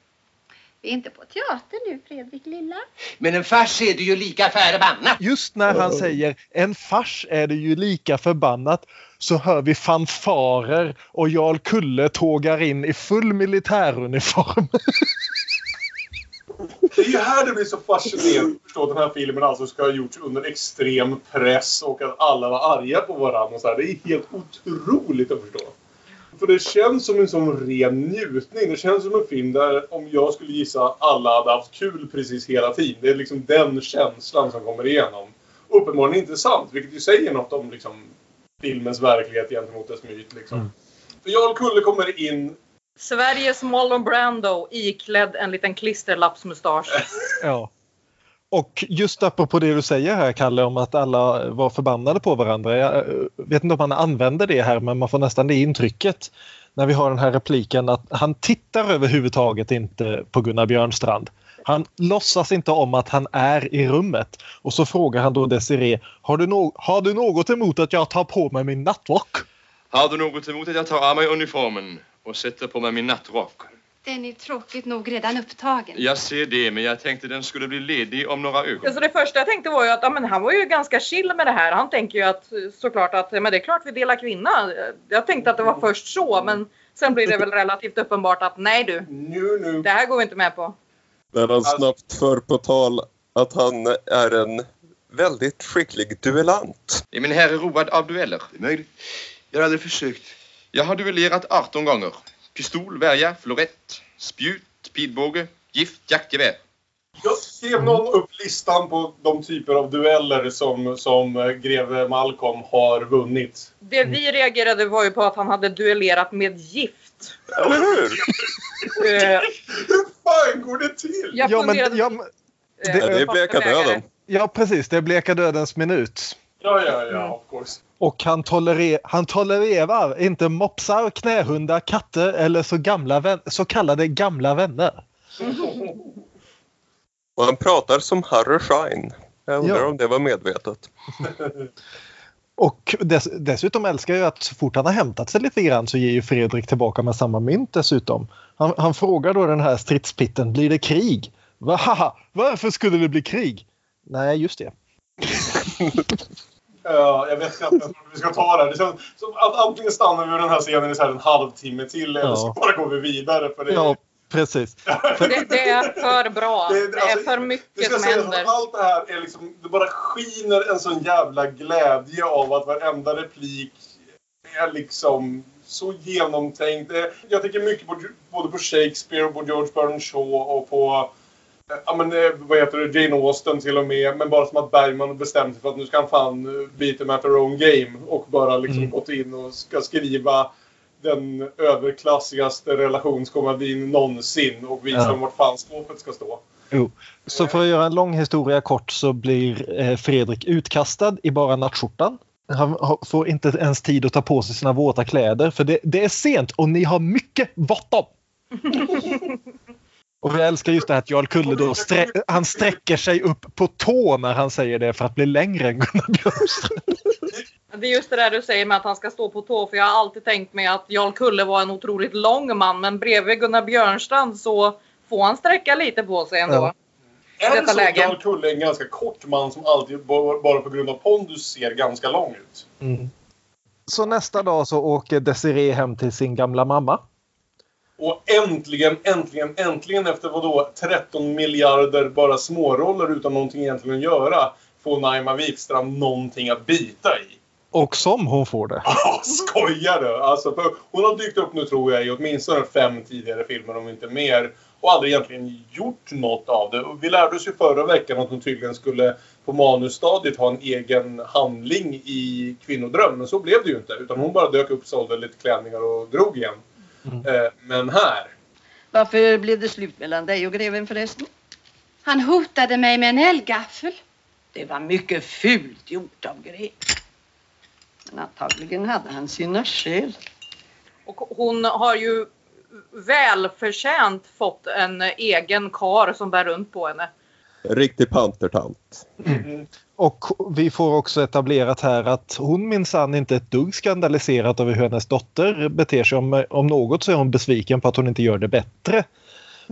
Vi är inte på teater nu, Fredrik lilla. Men en fars är det ju lika förbannat. Just när han säger en fars är det ju lika förbannat så hör vi fanfarer och Jarl Kulle tågar in i full militäruniform. Det är ju här det blir så fascinerande att förstå att den här filmen alltså ska ha gjorts under extrem press och att alla var arga på varandra. Och så här. Det är helt otroligt att förstå. För det känns som en sån ren njutning. Det känns som en film där, om jag skulle gissa, alla hade haft kul precis hela tiden. Det är liksom den känslan som kommer igenom. Uppenbarligen inte sant, vilket ju säger något om liksom, filmens verklighet gentemot dess myt. Liksom. För Jarl Kulle kommer in Sveriges Marlon Brando iklädd en liten klisterlappsmustasch. Ja. Och just apropå det du säger här Kalle om att alla var förbannade på varandra. Jag eh, vet inte om han använder det här men man får nästan det intrycket när vi har den här repliken att han tittar överhuvudtaget inte på Gunnar Björnstrand. Han låtsas inte om att han är i rummet och så frågar han då Desiree har du, no- har du något emot att jag tar på mig min nattrock? Har du något emot att jag tar av mig uniformen och sätter på mig min nattrock? Den är tråkigt nog redan upptagen. Jag ser det, men jag tänkte den skulle bli ledig om några ögon. Alltså det första jag tänkte var ju att ja, men han var ju ganska chill med det här. Han tänker ju att såklart att men det är klart vi delar kvinna. Jag tänkte att det var först så men sen blir det väl relativt uppenbart att nej du, Nu, nu. det här går vi inte med på. När han snabbt för på tal att han är en väldigt skicklig duellant. Är min herre road av dueller? Det är möjligt. Jag har aldrig försökt. Jag har duellerat 18 gånger. Pistol, värja, florett, spjut, pilbåge, gift, jaktgevär. Jag skrev någon upp listan på de typer av dueller som, som eh, greve Malcolm har vunnit. Det vi reagerade var ju på att han hade duellerat med gift. Eller hur? Eh, Hur fan går det till? Jag Ja, men, ja, men- eh, Ja, det är bleka döden. ja, precis. Det är bleka dödens minut. Ja, ja, ja, of course. Och han, tolerer, han tolererar inte mopsar, knähundar, katter eller så, gamla vän, så kallade gamla vänner. Och han pratar som Harry Schein. Jag undrar Ja. om det var medvetet. Och dess, dessutom älskar jag att så fort han har hämtat sig lite grann så ger ju Fredrik tillbaka med samma mynt dessutom. Han, han frågar då den här stridspitten, blir det krig? Va, haha, varför skulle det bli krig? Nej, just det. Ja, jag vet inte hur vi ska ta det här. Det känns som att antingen stannar vi vid den här scenen i så här en halvtimme till eller så bara går vi vidare. För det, Ja, precis. Det, det är för bra. Det- Det är alltså, för det mycket ska som sägas händer. att allt det här är liksom, det bara skiner en sån jävla glädje av att varenda replik är liksom så genomtänkt. Det- Jag tänker mycket på både på Shakespeare och på George Bernard Shaw och på eh, Ja men eh, vad heter det, Jane Austen till och med. Men bara som att Bergman bestämt sig för att nu ska han fan eh, beat them at their own game. Och bara liksom Mm. gått in och ska skriva den överklassigaste relationskomedin någonsin och visa Ja. dem vart fan skåpet ska stå. Jo. Så för att göra en lång historia kort så blir eh, Fredrik utkastad i bara nattskjortan. Han får inte ens tid att ta på sig sina våta kläder för det, det är sent och ni har mycket bråttom. och jag älskar just det här att Jarl Kulle då strä- han sträcker sig upp på tå när han säger det för att bli längre än Gunnar Björkstrand. Det är just det där du säger med att han ska stå på tå. För jag har alltid tänkt mig att Jarl Kulle var en otroligt lång man. Men bredvid Gunnar Björnstrand så får han sträcka lite på sig ändå. Ja. Är det detta så läge. Jarl Kulle är en ganska kort man som alltid bara på grund av pondus ser ganska lång ut? Mm. Så nästa dag så åker Desiree hem till sin gamla mamma. Och äntligen, äntligen, äntligen efter vadå 13 miljarder bara småroller utan någonting egentligen att göra får Naima Wikstrand någonting att bita i. Och som hon får det. Ah, skojar du? Alltså, hon har dykt upp nu tror jag i åtminstone fem tidigare filmer om inte mer. Och aldrig egentligen gjort något av det. Och vi lärde oss ju förra veckan att hon tydligen skulle på manusstadiet ha en egen handling i Kvinnodröm. Men så blev det ju inte. Utan hon bara dök upp, sålde lite klänningar och drog igen. Eh, men här. Varför blev det slut mellan dig och greven förresten? Han hotade mig med en eldgaffel. Det var mycket fult gjort av greven. Men antagligen hade han sina skäl. Och hon har ju välförtjänt fått en egen kar som bär runt på henne. Riktig pantertant. Och vi får också etablerat här att hon minsann inte är ett dugg skandaliserat över hur hennes dotter beter sig. Om, om något så är hon besviken på att hon inte gör det bättre.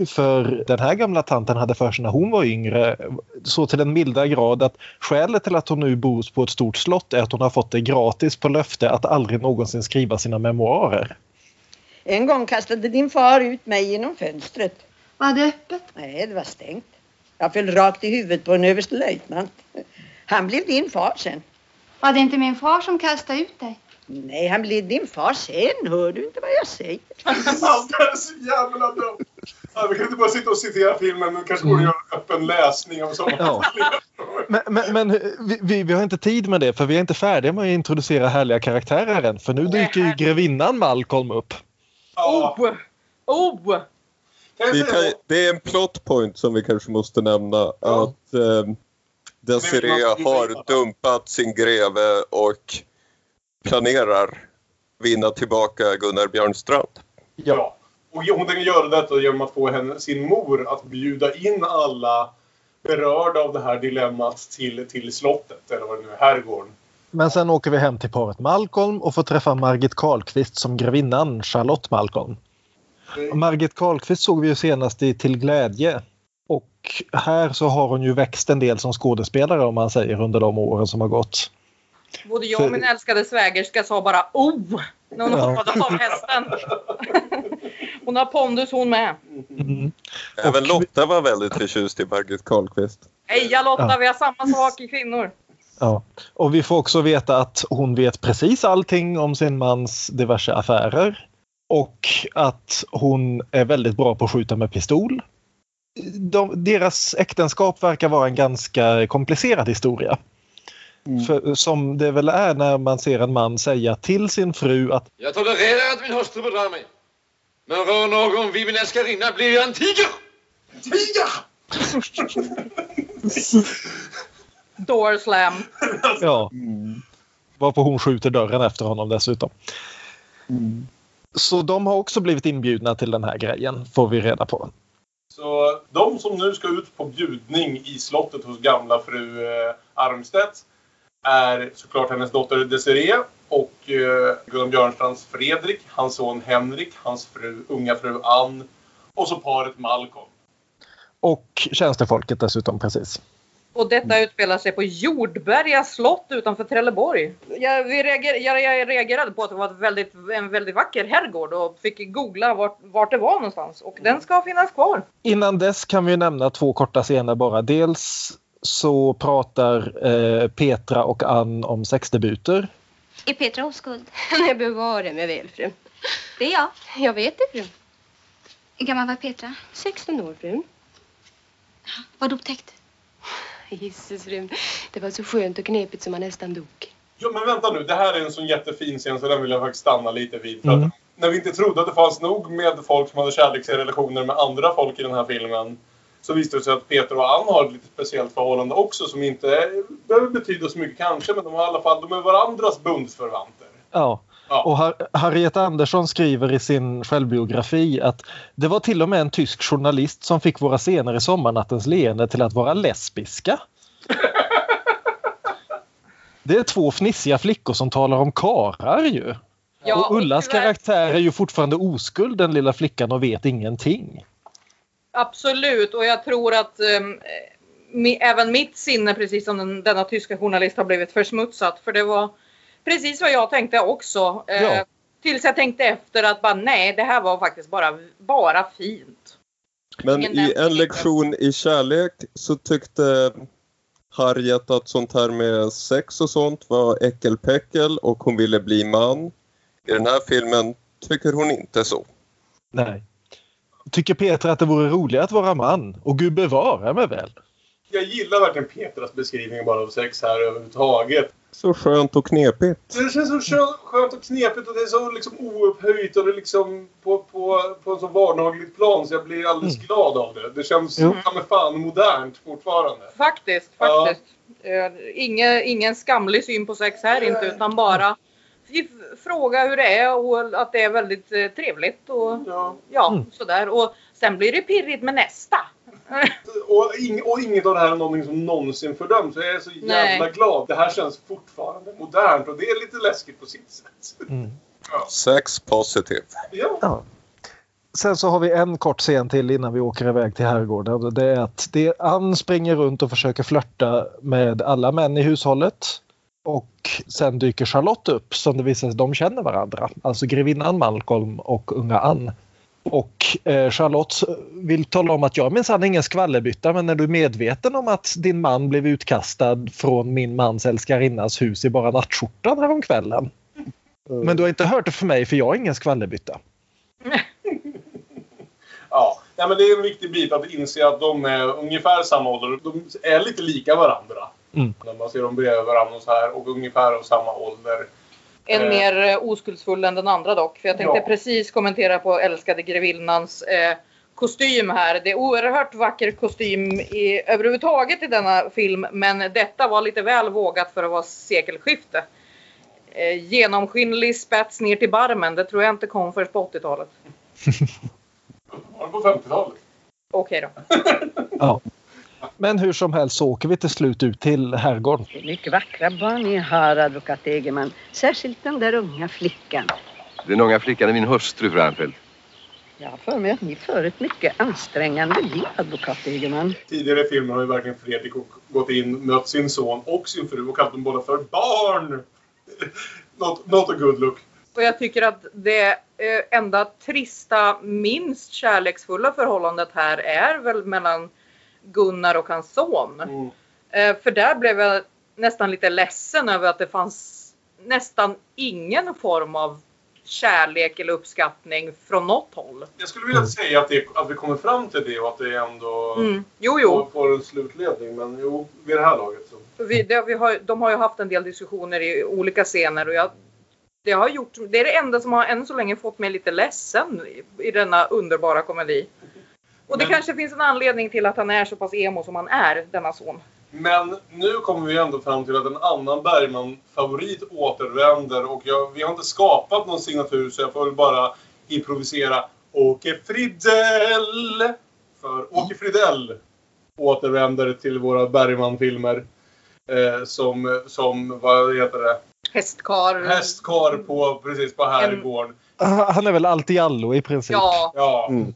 För den här gamla tanten hade för sig när hon var yngre så till den milda grad att skälet till att hon nu bor på ett stort slott är att hon har fått det gratis på löfte att aldrig någonsin skriva sina memoarer. En gång kastade din far ut mig genom fönstret. Var det öppet? Nej, det var stängt. Jag föll rakt i huvudet på en överstelöjtnant. Han blev din far sen. Var det inte min far som kastade ut dig? Nej, han blev din far sen. Hör du inte vad jag säger? Allt här är så jävla dumt. Ja, vi kan inte bara sitta och citera filmen, men kanske borde göra en öppen läsning av sånt. Ja. Men, men, men vi, vi, vi har inte tid med det för vi är inte färdiga med att introducera härliga karaktärer än. För nu dyker ju grevinnan Malcolm upp. Ja. Oh! Oh! Kan det är en plot point som vi kanske måste nämna. Att eh, Desiree har dumpat sin greve och planerar vinna tillbaka Gunnar Björnstrand. Ja. Och hon tänker göra detta genom att få henne, sin mor att bjuda in alla berörda av det här dilemmat till, till slottet, eller vad det nu är, herrgården. Men sen åker vi hem till paret Malcolm och får träffa Margit Karlqvist som grevinnan Charlotte Malcolm. Margit Karlqvist såg vi ju senast i Till glädje. Och här så har hon ju växt en del som skådespelare om man säger under de åren som har gått. Både jag och min älskade svägerska sa bara oh när hon Ja. hoppade av hästen. Hon har pondus hon med. Mm. Även Lotta var väldigt förtjust i Margit Karlqvist. Heja Lotta, Ja. vi har samma sak i kvinnor. Ja. Och vi får också veta att hon vet precis allting om sin mans diverse affärer. Och att hon är väldigt bra på att skjuta med pistol. De, deras äktenskap verkar vara en ganska komplicerad historia. För, som det väl är när man ser en man säga till sin fru att Jag tolererar att min hustru bedrar mig. Men rör någon vid min älskarinna blir jag en tiger! Tiger! Door slam. Ja. Varpå hon skjuter dörren efter honom dessutom. Så de har också blivit inbjudna till den här grejen, får vi reda på. Så de som nu ska ut på bjudning i slottet hos gamla fru eh, Armstedt är såklart hennes dotter Desiree och eh, Gunnar Björnstrands Fredrik, hans son Henrik, hans fru, unga fru Ann och så paret Malcolm. Och tjänstefolket dessutom, precis. Och detta utspelar sig på Jordberga slott utanför Trelleborg. Jag, vi reager, jag, jag reagerade på att det var ett väldigt, en väldigt vacker herrgård och fick googla vart, vart det var någonstans. Och den ska finnas kvar. Innan dess kan vi nämna två korta scener bara. Dels så pratar eh, Petra och Ann om sexdebuter. Är Petra oskuld? Nej, bevare mig väl, fru. Det är jag. Jag vet det, fru. Hur gammal var Petra? 16 år, fru. Var du fru. Det var så skönt och knepigt som man nästan dog. Ja men vänta nu, det här är en sån jättefin scen så den vill jag faktiskt stanna lite vid. För Mm. att när vi inte trodde att det fanns nog med folk som hade kärleksrelationer med andra folk i den här filmen så visade det sig att Peter och Ann har ett lite speciellt förhållande också som inte behöver betyda så mycket kanske men de har i alla fall, de är varandras bundsförvanter. Ja. Och Har Harriet Andersson skriver i sin självbiografi att det var till och med en tysk journalist som fick våra scener i Sommarnattens leende till att vara lesbiska. Det är två fnissiga flickor som talar om karar ju. Ja, och Ullas tyvärr- karaktär är ju fortfarande oskuld den lilla flickan och vet ingenting. Absolut, och jag tror att mi, även mitt sinne, precis som den, denna tyska journalist, har blivit försmutsat. För det var precis vad jag tänkte också. Eh, Ja. Tills jag tänkte efter att bara nej, det här var faktiskt bara, bara fint. Men Ingen i en lektion i kärlek så tyckte Harriet att sånt här med sex och sånt var äckelpäckel och hon ville bli man. I den här filmen tycker hon inte så. Nej. Tycker Petra att det vore roligare att vara man? Och gud bevara mig väl. Jag gillar verkligen Petras beskrivning bara av sex här överhuvudtaget. Så skönt och knepigt. Det känns så skö- skönt och knepigt och det är så liksom oupphöjt och det är liksom på, på, på en så vardagligt plan så jag blir alldeles glad av det. Det känns ja, men fan modernt fortfarande. Faktiskt, Ja. faktiskt. Eh, Inge, ingen skamlig syn på sex här inte, utan bara fråga hur det är och att det är väldigt eh, trevligt och ja, Mm. sådär. Och sen blir det pirrigt med nästa. Och, ing, och inget av det här är någonting som någonsin fördöms. Jag är så jävla Nej. glad. Det här känns fortfarande modernt och det är lite läskigt på sitt sätt. Sex positive. Ja. Ja. Sen så har vi en kort scen till innan vi åker iväg till herrgården. Det är att det Ann springer runt och försöker flörta med alla män i hushållet. Och sen dyker Charlotte upp som det visar sig de känner varandra. Alltså grevinnan Malcolm och unga Ann. Och eh, Charlotte vill tala om att jag är minsann ingen skvallerbytta men är du medveten om att din man blev utkastad från min mans älskarinnas hus i bara nattskjortan häromkvällen? Men du har inte hört det för mig för jag är ingen skvallerbytta. Ja. ja, men det är en viktig bit att inse att de är ungefär samma ålder. De är lite lika varandra. Mm. När man ser dem bredvid varandra och så här och ungefär av samma ålder. En Eh. mer eh, oskuldsfull än den andra dock. För jag tänkte Ja. precis kommentera på älskade grevinnans eh, kostym här. Det är oerhört vacker kostym i, överhuvudtaget i denna film. Men detta var lite väl vågat för att vara sekelskifte. Eh, genomskinlig spets ner till barmen. Det tror jag inte kom först på 80-talet. Var det på 50-talet? Okej då. Ja. Men hur som helst så åker vi till slut ut till herrgården. Det är mycket vackra barn ni har, advokat Egerman. Särskilt den där unga flickan. Den unga flickan är min hustru, fru Arnfeldt. Jag har för mig att ni för ett mycket ansträngande liv, advokat Egerman. Tidigare i filmen har ju verkligen Fredrik gått in, mött sin son och sin fru och kallat dem båda för barn. not, not a good look. Och jag tycker att det eh, enda trista, minst kärleksfulla förhållandet här är väl mellan Gunnar och hans son. Mm. Eh, för där blev jag nästan lite ledsen över att det fanns nästan ingen form av kärlek eller uppskattning från något håll. Jag skulle vilja säga att, det, att vi kommer fram till det och att det ändå Mm. Jo, jo. får- en slutledning. Men jo, vid det här laget så. Vi, det, vi har, de har ju haft en del diskussioner i olika scener och jag, det, har gjort, det är det enda som har än så länge fått mig lite ledsen i, i denna underbara komedi. Och det Men- kanske finns en anledning till att han är så pass emo som han är, denna son. Men nu kommer vi ändå fram till att en annan Bergman-favorit återvänder och jag, vi har inte skapat någon signatur så jag får väl bara improvisera Åke Fridell! För Åke Fridell återvänder till våra Bergman-filmer. Eh, som, som, vad heter det? Hästkar. Hästkar på, precis på herrgården. Han är väl allt i allo i princip. Ja, Ja. Mm.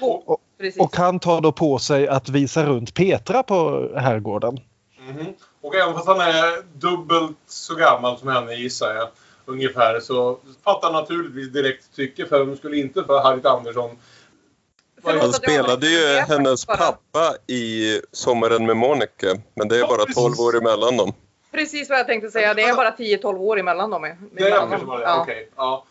och, precis. Och han tar då på sig att visa runt Petra på herrgården. Mhm. Och även fast han är dubbelt så gammal som henne gissar jag. Ungefär så fattar naturligtvis direkt tycke för vem skulle inte för Harriet Andersson. Han spelade ju hennes bara- pappa i Sommaren med Monica. Men det är Ja, bara precis. 12 år emellan dem. Precis vad jag tänkte säga. Det är bara 10-12 år emellan dem. Det är emellan kanske dem. var det. Ja. Okej. Ja.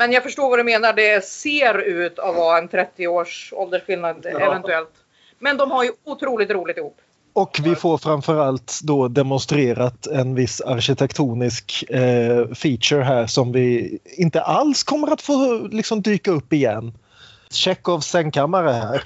Men jag förstår vad du menar. Det ser ut att vara en 30 års åldersskillnad Ja. eventuellt. Men de har ju otroligt roligt ihop. Och vi får framförallt då demonstrerat en viss arkitektonisk eh, feature här som vi inte alls kommer att få liksom, dyka upp igen. Tjechovs sängkammare här.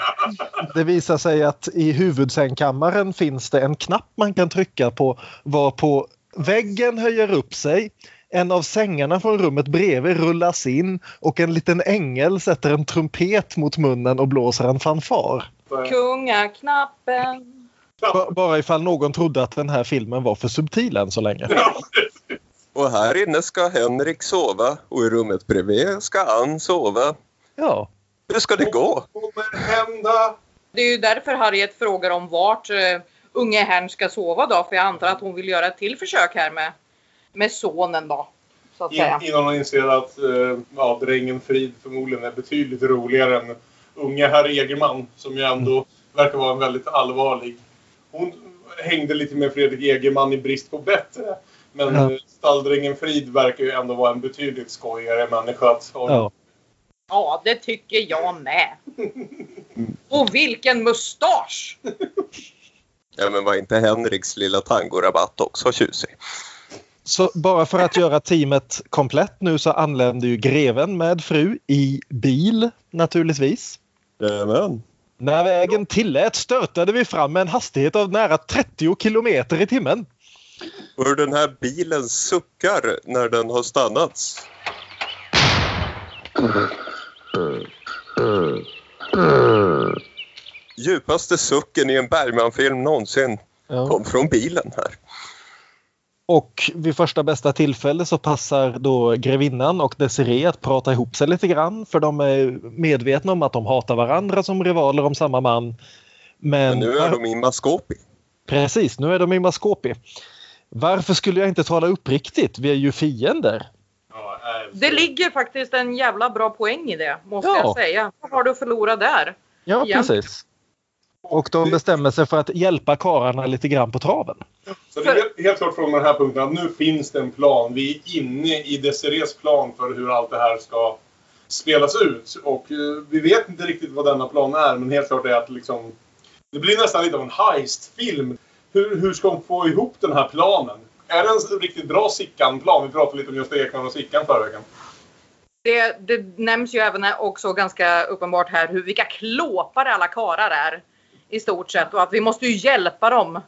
Det visar sig att i huvudsängkammaren finns det en knapp man kan trycka på varpå väggen höjer upp sig. En av sängarna från rummet bredvid rullas in och en liten ängel sätter en trumpet mot munnen och blåser en fanfar. Kungaknappen. B- Bara ifall någon trodde att den här filmen var för subtil än så länge. Och här inne ska Henrik sova och i rummet bredvid ska Ann sova. Ja. Hur ska det gå? Det är ju därför Harriet frågar om vart uh, unge herrn ska sova då. För jag antar att hon vill göra ett till försök här med, med sonen då. Så att säga. In, innan hon inser att eh, ja, drängen Frid förmodligen är betydligt roligare än unge herr Egerman som ju ändå verkar vara en väldigt allvarlig. Hon hängde lite med Fredrik Egerman i brist på bättre. Men ja. stalldrängen Frid verkar ju ändå vara en betydligt skojigare människa att ha. Ja. Ja, det tycker jag med. Och vilken mustasch! Ja, men var inte Henriks lilla tangorabatt också tjusig? Så bara för att göra teamet komplett nu så anlände ju greven med fru i bil naturligtvis. Jajamän. När vägen tillät störtade vi fram med en hastighet av nära 30 kilometer i timmen. Och hur den här bilen suckar när den har stannats. Djupaste sucken i en Bergman-film någonsin Ja. kom från bilen här. Och vid första bästa tillfälle så passar då grevinnan och Desiree att prata ihop sig lite grann för de är medvetna om att de hatar varandra som rivaler om samma man. Men, Men nu är de i maskopi. Precis, nu är de i maskopi. Varför skulle jag inte tala uppriktigt? Vi är ju fiender. Det ligger faktiskt en jävla bra poäng i det, måste Ja. jag säga. Vad har du att förlora där? Ja, Igen. precis. Och de bestämmer sig för att hjälpa kararna lite grann på traven. Så det är helt, helt klart från den här punkten att nu finns det en plan. Vi är inne i Desirees plan för hur allt det här ska spelas ut. Och eh, vi vet inte riktigt vad denna plan är, men helt klart är att liksom... Det blir nästan lite av en heist-film. Hur, hur ska de få ihop den här planen? Är det en riktigt bra Sickan-plan? Vi pratade lite om Gösta Ekman och Sickan förra veckan. Det, det nämns ju även också ganska uppenbart här hur vilka klåpare alla karar är. I stort sett och att vi måste ju hjälpa dem.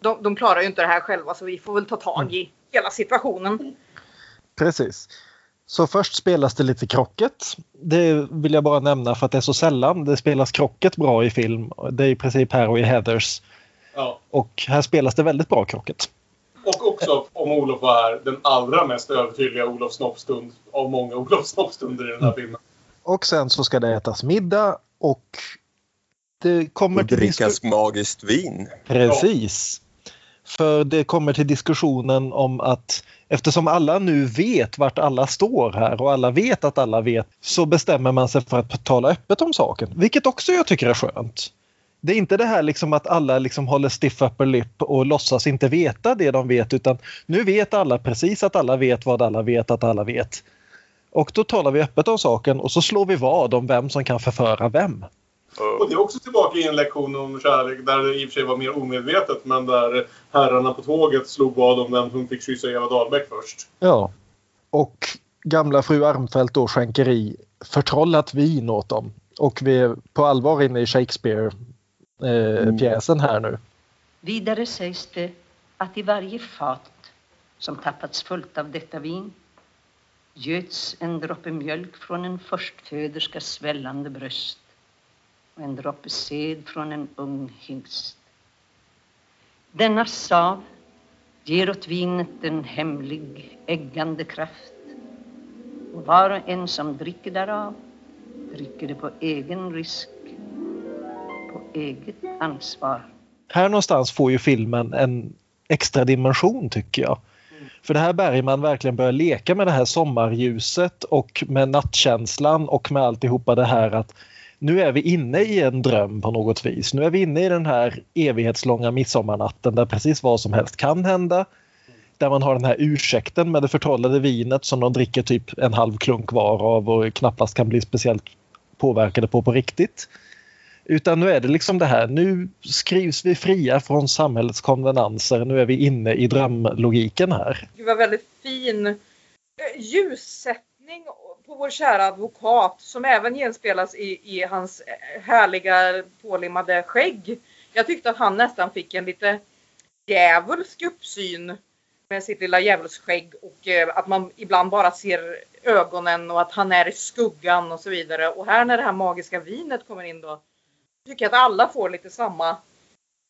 De, de klarar ju inte det här själva så vi får väl ta tag i hela situationen. Precis. Så först spelas det lite krocket. Det vill jag bara nämna för att det är så sällan det spelas krocket bra i film. Det är i princip här och i Heathers. Ja. Och här spelas det väldigt bra krocket. Och också, om Olof var här, den allra mest övertydliga Olof Snoppstund av många Olof Snoppstunder i den här filmen. Och sen så ska det ätas middag och det kommer Och till drickas magiskt vin. Precis. För det kommer till diskussionen om att eftersom alla nu vet vart alla står här och alla vet att alla vet så bestämmer man sig för att tala öppet om saken. Vilket också jag tycker är skönt. Det är inte det här liksom att alla liksom håller stiff upper lip och låtsas inte veta det de vet utan nu vet alla precis att alla vet vad alla vet att alla vet. Och då talar vi öppet om saken och så slår vi vad om vem som kan förföra vem. Och det är också tillbaka i en lektion om kärlek där det i och för sig var mer omedvetet men där herrarna på tåget slog vad om vem som fick kyssa Eva Dahlbeck först. Ja. Och gamla fru Armfelt då skänker i förtrollat vin åt dem. Och vi är på allvar inne i Shakespeare-pjäsen här nu. Vidare sägs det att i varje fat som tappats fullt av detta vin göts en droppe mjölk från en förstföderskas svällande bröst och en droppe sed från en ung hingst. Denna sav ger åt vinet en hemlig äggande kraft och var och en som dricker därav dricker det på egen risk, på eget ansvar. Här någonstans får ju filmen en extra dimension tycker jag. För det här Bergman verkligen börjar leka med det här sommarljuset och med nattkänslan och med alltihopa det här att nu är vi inne i en dröm på något vis. Nu är vi inne i den här evighetslånga midsommarnatten där precis vad som helst kan hända. Där man har den här ursäkten med det förtrollade vinet som de dricker typ en halv klunk var av och knappast kan bli speciellt påverkade på på riktigt. Utan nu är det liksom det här, nu skrivs vi fria från samhällets konvenanser, nu är vi inne i drömlogiken här. Det var väldigt fin eh, ljussättning på vår kära advokat som även genspelas i, i hans eh, härliga pålimmade skägg. Jag tyckte att han nästan fick en lite djävulsk uppsyn med sitt lilla djävulsskägg och eh, att man ibland bara ser ögonen och att han är i skuggan och så vidare. Och här när det här magiska vinet kommer in då tycker jag att alla får lite samma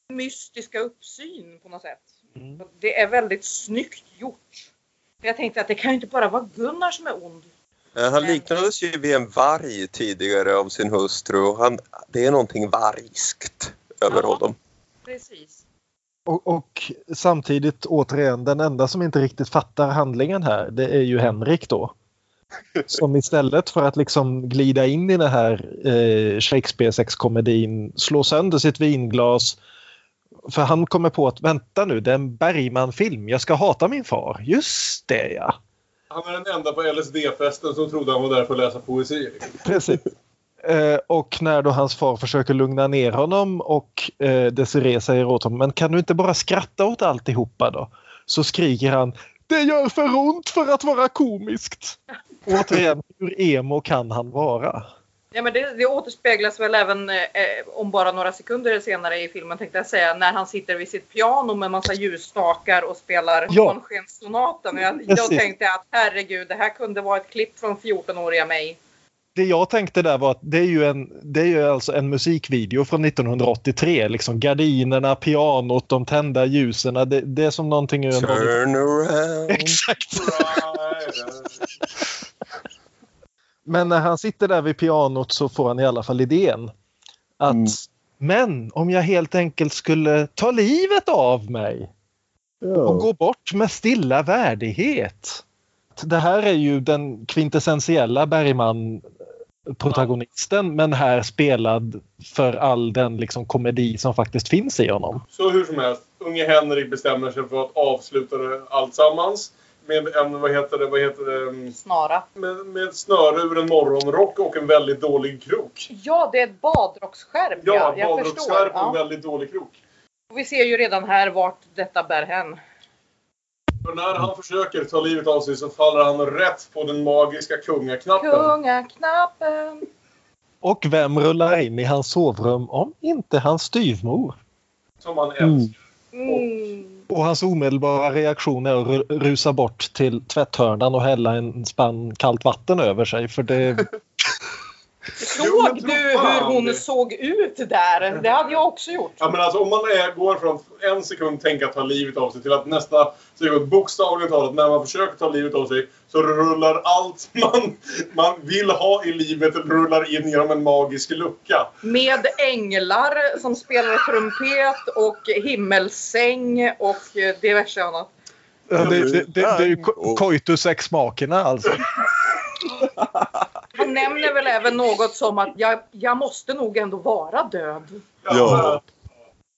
mystiska uppsyn på något sätt. Mm. Det är väldigt snyggt gjort. Jag tänkte att det kan ju inte bara vara Gunnar som är ond. Eh, Han liknades ju vid en varg tidigare av sin hustru han, det är någonting vargskt över Ja. honom. Precis. Och, och samtidigt återigen, den enda som inte riktigt fattar handlingen här, det är ju Henrik då. Som istället för att liksom glida in i den här eh, Shakespeare-sexkomedin slår sönder sitt vinglas. För han kommer på att vänta nu, det är en Bergman-film, jag ska hata min far. Just det ja! Han är den enda på LSD-festen som trodde han var där för att läsa poesi. Precis. Eh, och när då hans far försöker lugna ner honom och eh, Desiree säger åt honom, men kan du inte bara skratta åt alltihopa då? Så skriker han, det gör för ont för att vara komiskt. Återigen, hur emo kan han vara? Ja, men det, det återspeglas väl även eh, om bara några sekunder senare i filmen tänkte jag säga när han sitter vid sitt piano med massa ljusstakar och spelar Ja. Månskenssonaten. Och Jag, jag tänkte att herregud, det här kunde vara ett klipp från 14-åriga mig. Det jag tänkte där var att det är ju, en, det är ju alltså en musikvideo från 1983. Liksom gardinerna, pianot, de tända ljusen. Det, det är som någonting ur en... Turn around. Exakt! Men när han sitter där vid pianot så får han i alla fall idén att men om jag helt enkelt skulle ta livet av mig och gå bort med stilla värdighet. Det här är ju den kvintessentiella Bergman protagonisten men här spelad för all den liksom komedi som faktiskt finns i honom. Så hur som helst, unge Henrik bestämmer sig för att avsluta det alltsammans med en, vad heter det, vad heter det? mm, Snara. Med, med snöre ur en morgonrock och en väldigt dålig krok. Ja, det är ett badrocksskärp. Ja, Ja, jag badrocksskärp och en Ja. väldigt dålig krok. Och vi ser ju redan här vart detta bär hän. För när han försöker ta livet av sig så faller han rätt på den magiska kungaknappen. Kungaknappen. Och vem rullar in i hans sovrum om inte hans styvmor? Som han älskar. Mm. Och och hans omedelbara reaktion är att rusa bort till tvätthörnan och hälla en spann kallt vatten över sig för det... Såg du hur hon såg ut där? Det hade jag också gjort. Ja, men alltså om man är, går från en sekund tänka ta livet av sig till att nästa sekund bokstavligt talat när man försöker ta livet av sig så rullar allt man, man vill ha i livet rullar in genom en magisk lucka. Med änglar som spelar trumpet och himmelsäng och diverse annat. Det, det, det, det är ju coitus ex machina alltså. Nämner väl även något som att jag, jag måste nog ändå vara död. Ja.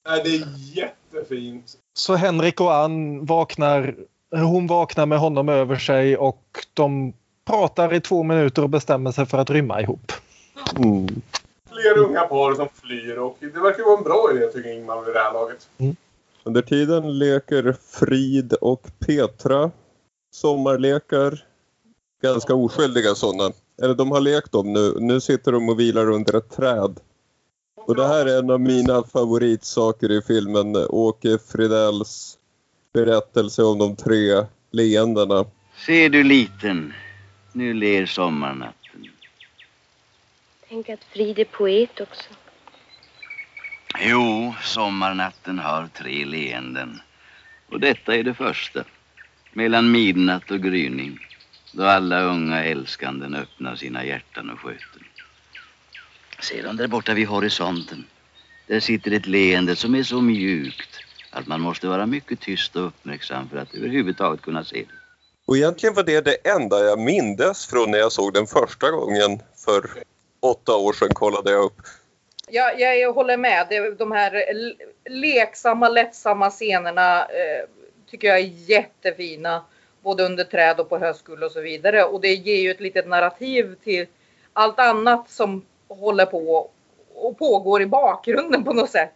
Nej, det är jättefint. Så Henrik och Ann vaknar, hon vaknar med honom över sig och de pratar i två minuter och bestämmer sig för att rymma ihop. Fler unga par som flyr och det verkar vara en bra idé tycker Ingmar vid det här laget. Under tiden leker Frid och Petra sommarlekar. Ganska oskyldiga sådana. Eller de har lekt dem nu. Nu sitter de och vilar under ett träd. Och det här är en av mina favoritsaker i filmen. Åke Fridells berättelse om de tre leendena. Ser du liten, nu ler sommarnatten. Tänk att Frid är poet också. Jo, sommarnatten har tre leenden. Och detta är det första. Mellan midnatt och gryning. Då alla unga älskanden öppnar sina hjärtan och sköten. Sedan där borta vid horisonten. Där sitter ett leende som är så mjukt att man måste vara mycket tyst och uppmärksam för att överhuvudtaget kunna se det. Och egentligen var det det enda jag mindes från när jag såg den första gången för åtta år sedan kollade jag upp. Jag, jag, håller med. De här leksamma, lättsamma scenerna eh, tycker jag är jättefina. Både under träd och på höskull och så vidare. Och det ger ju ett litet narrativ till allt annat som håller på och pågår i bakgrunden på något sätt.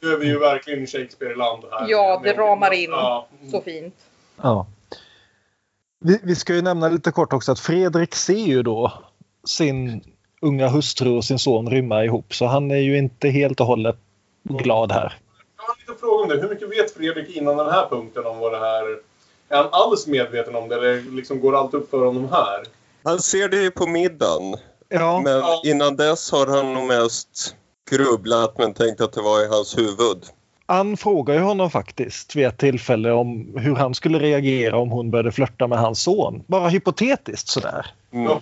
Nu är vi ju verkligen i Shakespeare-land här. Ja, det ramar in Ja. så fint. Ja. Vi, vi ska ju nämna lite kort också att Fredrik ser ju då sin unga hustru och sin son rymma ihop så han är ju inte helt och hållet glad här. Jag har en liten fråga om det. Hur mycket vet Fredrik innan den här punkten om vad det här... Är han alls medveten om det eller liksom går allt upp för honom här? Han ser det ju på middagen. Ja. Men innan dess har han nog mest grubblat men tänkt att det var i hans huvud. Ann frågar ju honom faktiskt vid ett tillfälle om hur han skulle reagera om hon började flörta med hans son. Bara hypotetiskt sådär. Mm.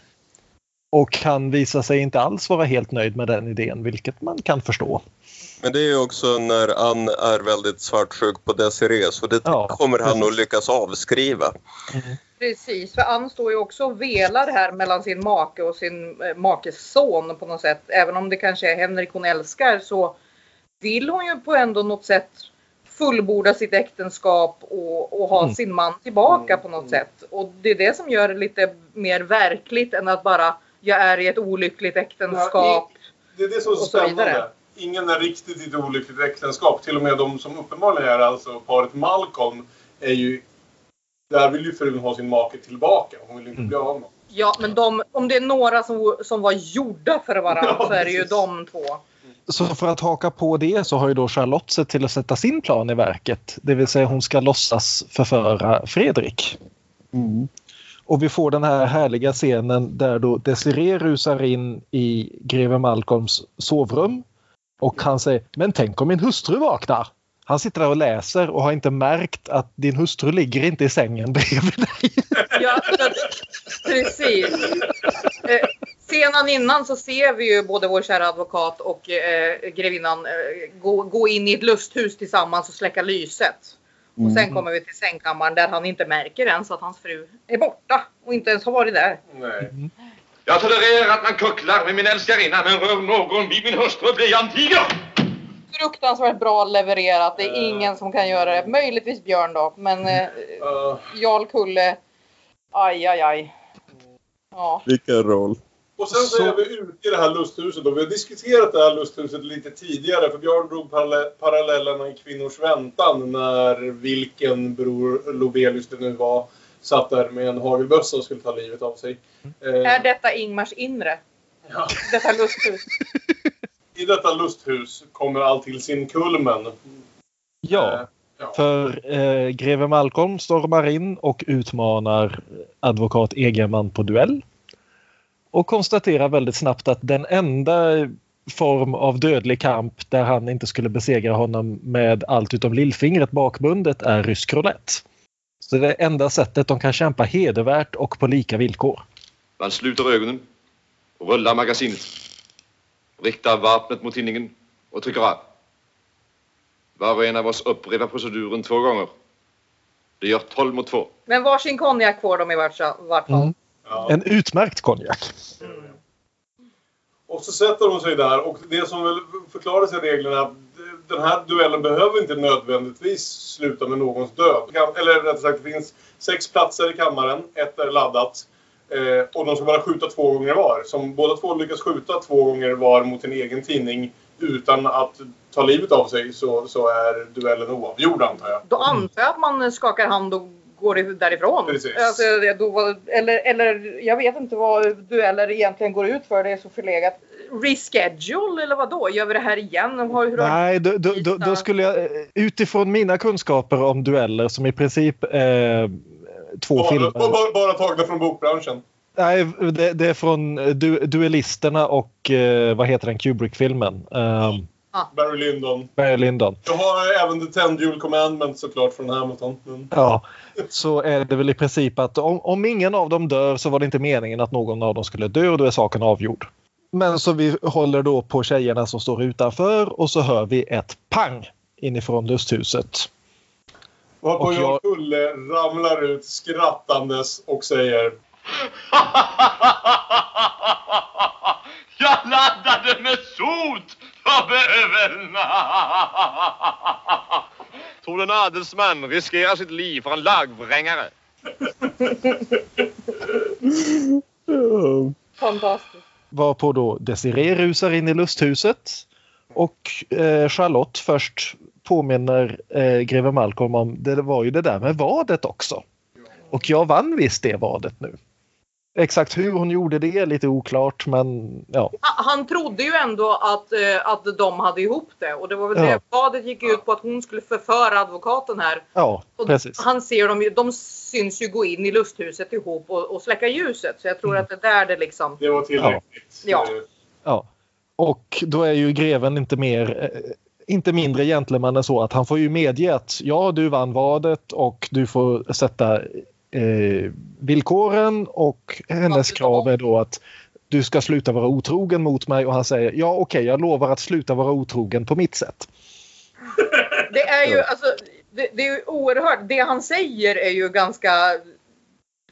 Och han visar sig inte alls vara helt nöjd med den idén, vilket man kan förstå. Men det är ju också när Ann är väldigt svartsjuk på Desiree så det kommer han nog lyckas avskriva. Precis, för Ann står ju också och velar här mellan sin make och sin eh, makes son på något sätt. Även om det kanske är Henrik hon älskar så vill hon ju på ändå något sätt fullborda sitt äktenskap och, och ha Mm. sin man tillbaka på något sätt. Och det är det som gör det lite mer verkligt än att bara jag är i ett olyckligt äktenskap. Det är det som är så spännande. vidare. Ingen är riktigt i ett olyckligt äktenskap. Till och med de som uppenbarligen är alltså paret Malcolm är ju... Där vill ju frun ha sin make tillbaka. Hon vill inte bli av med honom. Ja, men de, om det är några som, som var gjorda för varandra Ja, så är det ju de två. Så för att haka på det så har ju då Charlotte sett till att sätta sin plan i verket. Det vill säga hon ska låtsas förföra Fredrik. Och vi får den här härliga scenen där då Desiree rusar in i greve Malcolms sovrum. Och han säger “Men tänk om min hustru vaknar?” Han sitter där och läser och har inte märkt att din hustru ligger inte i sängen bredvid dig. Ja, precis. Eh, scenen innan så ser vi ju både vår kära advokat och eh, grevinnan eh, gå, gå in i ett lusthus tillsammans och släcka lyset. Och sen kommer vi till sängkammaren där han inte märker ens att hans fru är borta och inte ens har varit där. Nej. Jag tolererar att man kucklar med min älskarinna, men rör någon vid min hustru blir jag en tiger! Fruktansvärt bra levererat. Det är ingen som kan göra det. Möjligtvis Björn då, men eh, Jarl Kulle. Aj, aj, aj. Ja. Vilken roll. Och sen så, är vi ute i det här lusthuset och vi har diskuterat det här lusthuset lite tidigare för Björn drog paralle- parallellerna i Kvinnors väntan när vilken bror Lobelius det nu var satt där med en hagelbössa och skulle ta livet av sig. Eh, Är detta Ingmars inre? Detta lusthus? I detta lusthus kommer allt till sin kulmen. Ja, för eh, greve Malcolm stormar in och utmanar advokat Egerman på duell. Och konstaterar väldigt snabbt att den enda form av dödlig kamp där han inte skulle besegra honom med allt utom lillfingret bakbundet är rysk roulette. Så det är det enda sättet de kan kämpa hedervärt och på lika villkor. Man sluter ögonen och rullar magasinet. Riktar vapnet mot tinningen och trycker av. Var och en av oss upprepar proceduren två gånger. Det gör 12 mot 2. Men varsin konjak får de i vart, vart fall. Mm. En utmärkt konjak. Och så sätter de sig där och det som väl förklaras i reglerna den här duellen behöver inte nödvändigtvis sluta med någons död. Eller rättare sagt, det finns sex platser i kammaren. Ett är laddat. Eh, och de ska bara skjuta två gånger var. Som båda två lyckas skjuta två gånger var mot en egen tidning utan att ta livet av sig så, så är duellen oavgjord antar jag. Då antar jag att man skakar hand och går därifrån. Precis. Alltså, då, eller, eller jag vet inte vad dueller egentligen går ut för. Det är så förlegat. Reschedule eller vad då? Gör vi det här igen? Hur Nej, då, då, då, då skulle jag eh, utifrån mina kunskaper om dueller som i princip är två Bara, filmer. bara, bara tagna från bokbranschen. Nej, det, det är från du, Duellisterna och eh, vad heter den Kubrick-filmen? Um, Barry Lyndon. Barry Lyndon. Jag har även The Ten Duel Commandment såklart från Hamilton. Mm. Ja, så är det väl i princip att om, om ingen av dem dör så var det inte meningen att någon av dem skulle dö och då är saken avgjord. Men så vi håller då på tjejerna som står utanför och så hör vi ett pang inifrån lusthuset. Varpå Och jag... Kulle ramlar ut skrattandes och säger Jag laddade med sot böveln! Tror en adelsman riskerar sitt liv för en lagvrängare? Fantastiskt. Varpå då Desiree rusar in i lusthuset och eh, Charlotte först påminner eh, greve Malcolm om det var ju det där med vadet också. Och jag vann visst det vadet nu. Exakt hur hon gjorde det är lite oklart men ja. Han trodde ju ändå att, eh, att de hade ihop det och det var väl Ja. det. Badet gick ut på att hon skulle förföra advokaten här. Ja, Och precis. Han ser dem ju, de syns ju gå in i lusthuset ihop och, och släcka ljuset. Så jag tror Mm. att det är där det liksom... Det var tillräckligt. Ja. Ja. Och då är ju greven inte mer eh, inte mindre gentleman än så att han får ju medge att ja, du vann vadet och du får sätta eh, villkoren och hennes krav är då att du ska sluta vara otrogen mot mig och han säger ja okej jag lovar att sluta vara otrogen på mitt sätt. Det är ju alltså, det, det är ju oerhört. Det han säger är ju ganska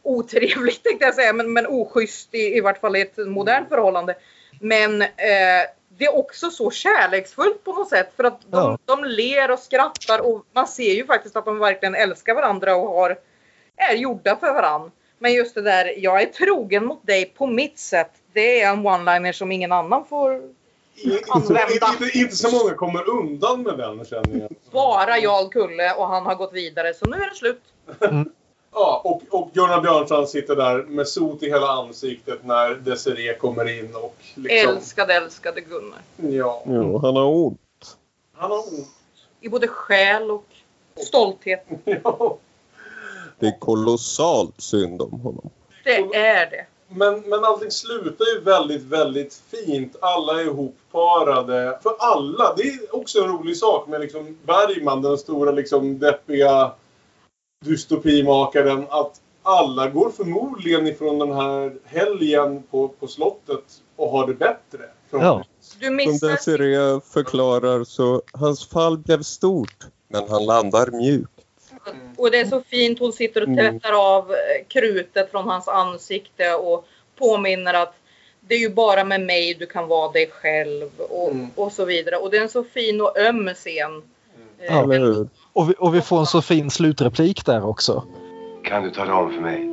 otrevligt tänkte jag säga, men, men oschysst i, i vart fall i ett modernt förhållande. Men eh, det är också så kärleksfullt på något sätt för att de, Ja. de ler och skrattar och man ser ju faktiskt att de verkligen älskar varandra och har, är gjorda för varandra. Men just det där, jag är trogen mot dig på mitt sätt. Det är en one-liner som ingen annan får använda. Inte, inte så många kommer undan med den känningen. Bara Jarl Kulle och han har gått vidare så nu är det slut. Ja, och, och Gunnar Björnsson sitter där med sot i hela ansiktet när Desiree kommer in och liksom... Älskade, älskade Gunnar. Ja. Jo, han har ont. Han har ont. I både själ och stolthet. Det är kolossalt synd om honom. Det är det. Men, men allting slutar ju väldigt, väldigt fint. Alla är ihopparade. För alla. Det är också en rolig sak med liksom Bergman, den stora liksom deppiga dystopimakaren. Att alla går förmodligen ifrån den här helgen på, på slottet och har det bättre. Ja. Du Som missar Desiree förklarar så hans fall blev stort, men han landar mjukt. Och det är så fint. Hon sitter och Mm. tvättar av eh, krutet från hans ansikte och påminner att det är ju bara med mig du kan vara dig själv och, och så vidare. Och det är en så fin och öm scen. Eh, Ja. Och, vi, och vi får en så fin slutreplik där också. Kan du tala om för mig?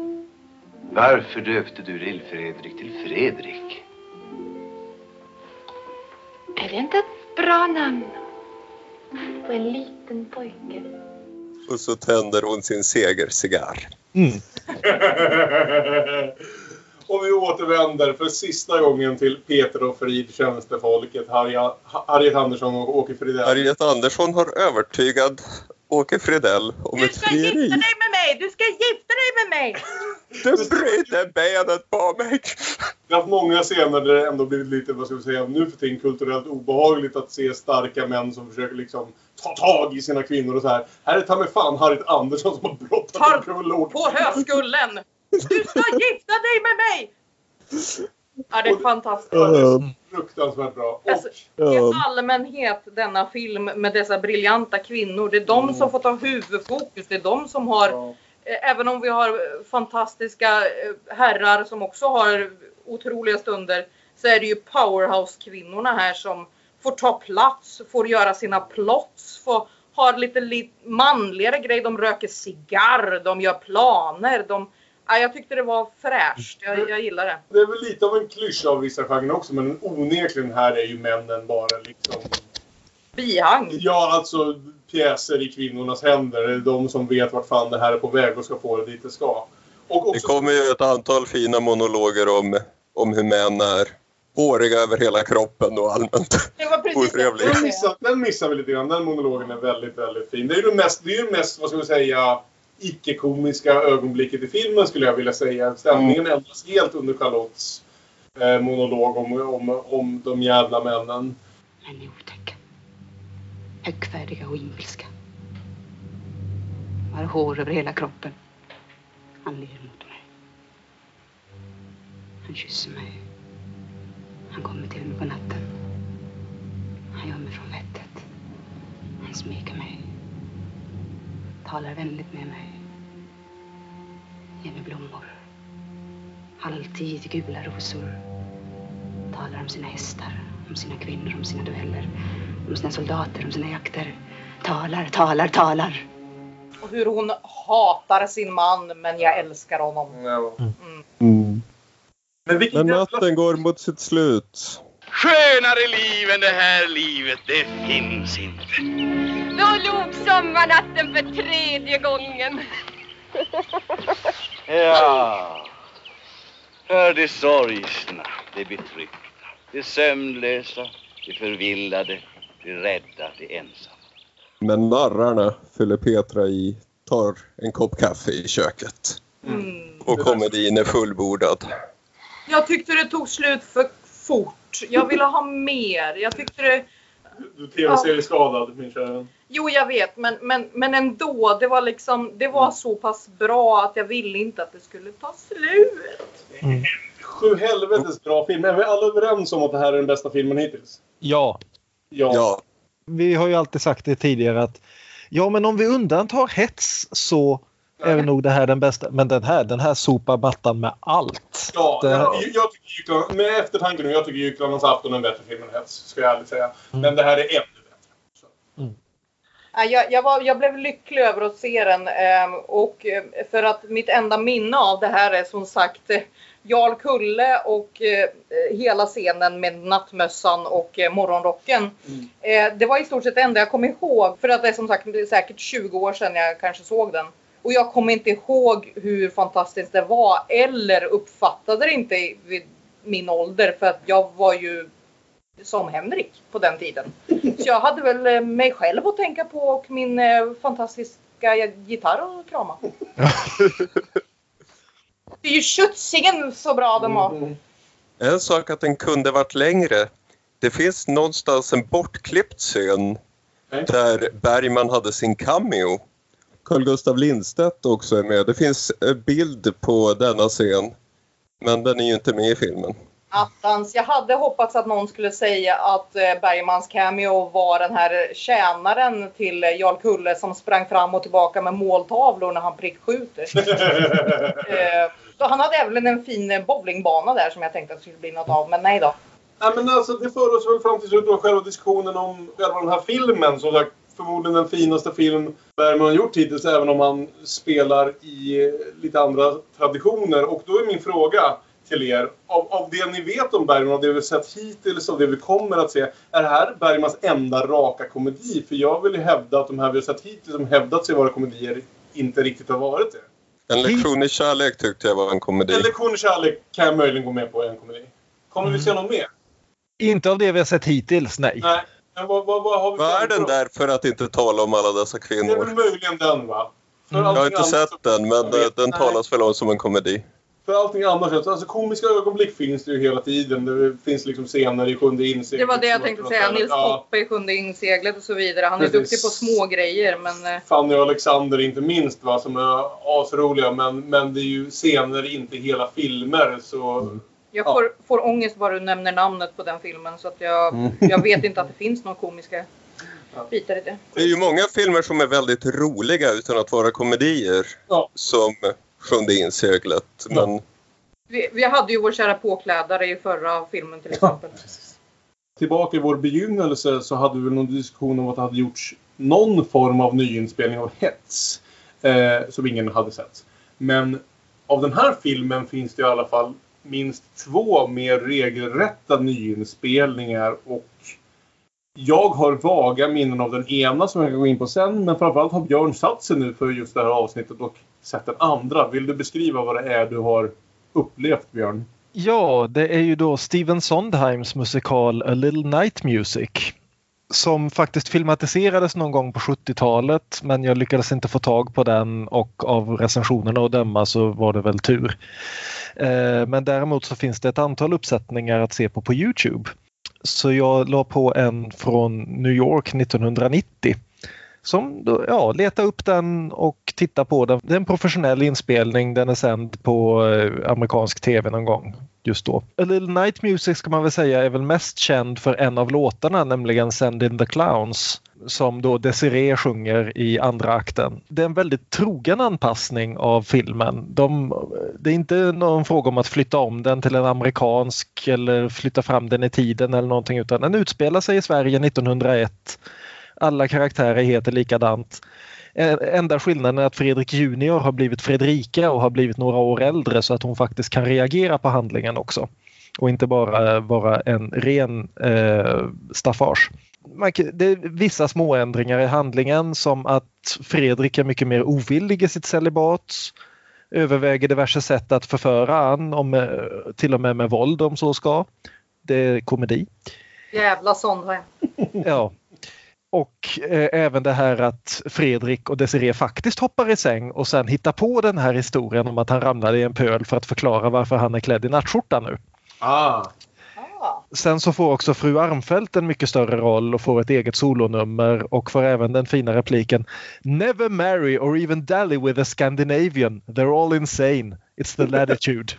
Varför döpte du Lill-Fredrik till Fredrik? Är det inte ett bra namn? På en liten pojke. Och så tänder hon sin segercigarr. Mm. och vi återvänder för sista gången till Peter och Frid, tjänstefolket, Harriet, Harriet Andersson och Åke Fridell. Harriet Andersson har övertygad Åke Fridell om ett Du ska frieri. gifta dig med mig! Du ska gifta dig med mig! Du bröt benet på mig! Vi har haft många scener där det ändå blivit lite, vad ska vi säga, nu för tiden kulturellt obehagligt att se starka män som försöker liksom ta tag i sina kvinnor och så här. Här är ta mig fan Harriet Andersson som har brottat Tar på höskullen! Du ska gifta dig med mig! Ja, det är fantastiskt. Fruktansvärt bra. Och, Alltså, I allmänhet denna film med dessa briljanta kvinnor. Det är de som får ta huvudfokus. Det är de som har, eh, även om vi har eh, fantastiska eh, herrar som också har otroliga stunder, så är det ju powerhouse-kvinnorna här som får ta plats, får göra sina plots, får ha lite, lite manligare grej. De röker cigarr, de gör planer. De, ja, jag tyckte det var fräscht. Jag, jag gillar det. det är väl lite av en klyscha av vissa genrer också men onekligen här är ju männen bara liksom... Bihang. Ja, alltså pjäser i kvinnornas händer. Det är de som vet vart fan det här är på väg och ska få det dit det ska. Och Det också, kommer ju ett antal fina monologer om, om hur män är håriga över hela kroppen och allmänt Det var precis otrevliga. den, missar, den missar vi lite grann. Den monologen är väldigt, väldigt fin. Det är ju det mest, det är ju mest vad ska vi säga, icke-komiska ögonblicket i filmen skulle jag vilja säga. Stämningen ändras helt under Charlottes eh, monolog om, om, om de jävla männen. Män är otäcka. Högfärdiga och himmelska. Har hår över hela kroppen. Han ler mot mig. Han kysser mig. Han kommer till mig på natten. Han gör mig från vettet. Han smeker mig. Talar vänligt med mig. Ger mig blommor. Alltid gula rosor. Talar om sina hästar, om sina kvinnor, om sina dueller. Om sina soldater, om sina jakter. Talar, talar, talar. Och hur hon hatar sin man men jag älskar honom. Mm. Men, Men natten går mot sitt slut. Skönare liv än det här livet, det finns inte. Då log sommarnatten för tredje gången. Ja. För de sorgsna, de betryckta, de sömnlösa, de förvillade, de rädda, de ensamma. Men narrarna fyller Petra i, tar en kopp kaffe i köket. Och komedin är fullbordad. Jag tyckte det tog slut för fort. Jag ville ha mer. Jag tyckte det... Du tv-serieskadad, min kära. Jo, jag vet, men, men, men ändå. Det var liksom, det var så pass bra att jag ville inte att det skulle ta slut. Sju helvetes bra film. Är vi alla överens om att det här är den bästa filmen hittills? Ja. Ja. Vi har ju alltid sagt det tidigare att ja, men om vi undantar hets så är nog det här den bästa. Men den här, den här sopar mattan med allt. Ja, Det- jag, jag tycker Gycklarna, med eftertanke nu, jag tycker Gycklarnas afton är en bättre film än Hets. Ska jag ärligt säga. Men det här är ännu Ja, Jag, jag, var, jag blev lycklig över att se den ehm, och eh, för att mitt enda minne av det här är som sagt eh, Jarl Kulle och eh, hela scenen med nattmössan och eh, morgonrocken. Eh, det var i stort sett det enda jag kom ihåg för att det är som sagt det är säkert 20 år sedan jag kanske såg den. Och jag kommer inte ihåg hur fantastiskt det var eller uppfattade det inte vid min ålder för att jag var ju som Henrik på den tiden. Så jag hade väl eh, mig själv att tänka på och min eh, fantastiska gitarr att krama. Det är ju tjutsingen så bra de har. En sak att den kunde varit längre. Det finns någonstans en bortklippt scen där Bergman hade sin cameo. Carl Gustav Lindstedt också är med. Det finns bild på denna scen. Men den är ju inte med i filmen. Attans, jag hade hoppats att någon skulle säga att eh, Bergmans cameo var den här tjänaren till Jarl Kulle som sprang fram och tillbaka med måltavlor när han prickskjuter. eh, så han hade även en fin bowlingbana där som jag tänkte att det skulle bli något av, men nej då. Nej, men alltså, det för oss väl fram till själva diskussionen om själva den här filmen. Som sagt, förmodligen den finaste film Bergman har gjort hittills, även om han spelar i eh, lite andra traditioner. Och då är min fråga till er, av, av det ni vet om Bergman, av det vi sett hittills, av det vi kommer att se, är det här Bergmans enda raka komedi? För jag vill ju hävda att de här vi har sett hittills, som hävdat sig vara komedier, inte riktigt har varit det. En lektion i kärlek tyckte jag var en komedi. En lektion i kärlek kan jag möjligen gå med på en komedi. Kommer vi se något mer? Inte av det vi har sett hittills, nej. Nej. Men vad, vad, vad har vi Vad är den där för att inte tala om alla dessa Det är väl kvinnor? möjligen den va? För Jag har inte sett den, men eh, den talas väl om som en komedi. För allting annat, alltså komiska ögonblick finns det ju hela tiden. Det finns liksom scener i Sjunde inseglet. Det var det jag tänkte säga. Nils Ja, Poppe i Sjunde inseglet och så vidare. Han är Precis. duktig på små grejer men eh, Fanny och Alexander inte minst va, som är asroliga. Men, men det är ju scener, inte hela filmer. Så jag får, får ångest bara du nämner namnet på den filmen så att jag, Mm. jag vet inte att det finns några komiska bitar i det. Det är ju många filmer som är väldigt roliga utan att vara komedier. Som Sjunde inseglet. Men Vi, vi hade ju vår kära påklädare i förra filmen till exempel. tillbaka i vår begynnelse så hade vi väl någon diskussion om att det hade gjorts någon form av nyinspelning av Hets. Eh, som ingen hade sett. Men av den här filmen finns det i alla fall minst två mer regelrätta nyinspelningar och jag har vaga minnen av den ena som jag kan gå in på sen men framförallt har Björn satt sig nu för just det här avsnittet och sett den andra. Vill du beskriva vad det är du har upplevt Björn? Ja, det är ju då Steven Sondheims musikal A Little Night Music. Som faktiskt filmatiserades någon gång på 70-talet men jag lyckades inte få tag på den och av recensionerna att döma så var det väl tur. Eh, men däremot så finns det ett antal uppsättningar att se på på Youtube. Så jag la på en från New York 1990 som då, ja, leta upp den och titta på den. Det är en professionell inspelning. Den är sänd på eh, amerikansk tv någon gång just då. A Little Night Music ska man väl säga är väl mest känd för en av låtarna, nämligen Send in the Clowns som då Desiree sjunger i andra akten. Det är en väldigt trogen anpassning av filmen. De, det är inte någon fråga om att flytta om den till en amerikansk eller flytta fram den i tiden eller någonting utan den utspelar sig i Sverige 1901 alla karaktärer heter likadant. Ä- Enda skillnaden är att Fredrik Junior har blivit Fredrika och har blivit några år äldre så att hon faktiskt kan reagera på handlingen också. Och inte bara vara en ren eh, staffage. Det är vissa småändringar i handlingen som att Fredrik är mycket mer ovillig i sitt celibat. Överväger diverse sätt att förföra Ann, om, eh, till och med med våld om så ska. Det är komedi. Jävla Sondheim. Ja. Och eh, även det här att Fredrik och Desiree faktiskt hoppar i säng och sen hittar på den här historien om att han ramlade i en pöl för att förklara varför han är klädd i nattskjorta nu. Ah. Sen så får också fru Armfelt en mycket större roll och får ett eget solonummer och får även den fina repliken Never marry or even dally with a Scandinavian. They're all insane. It's the latitude.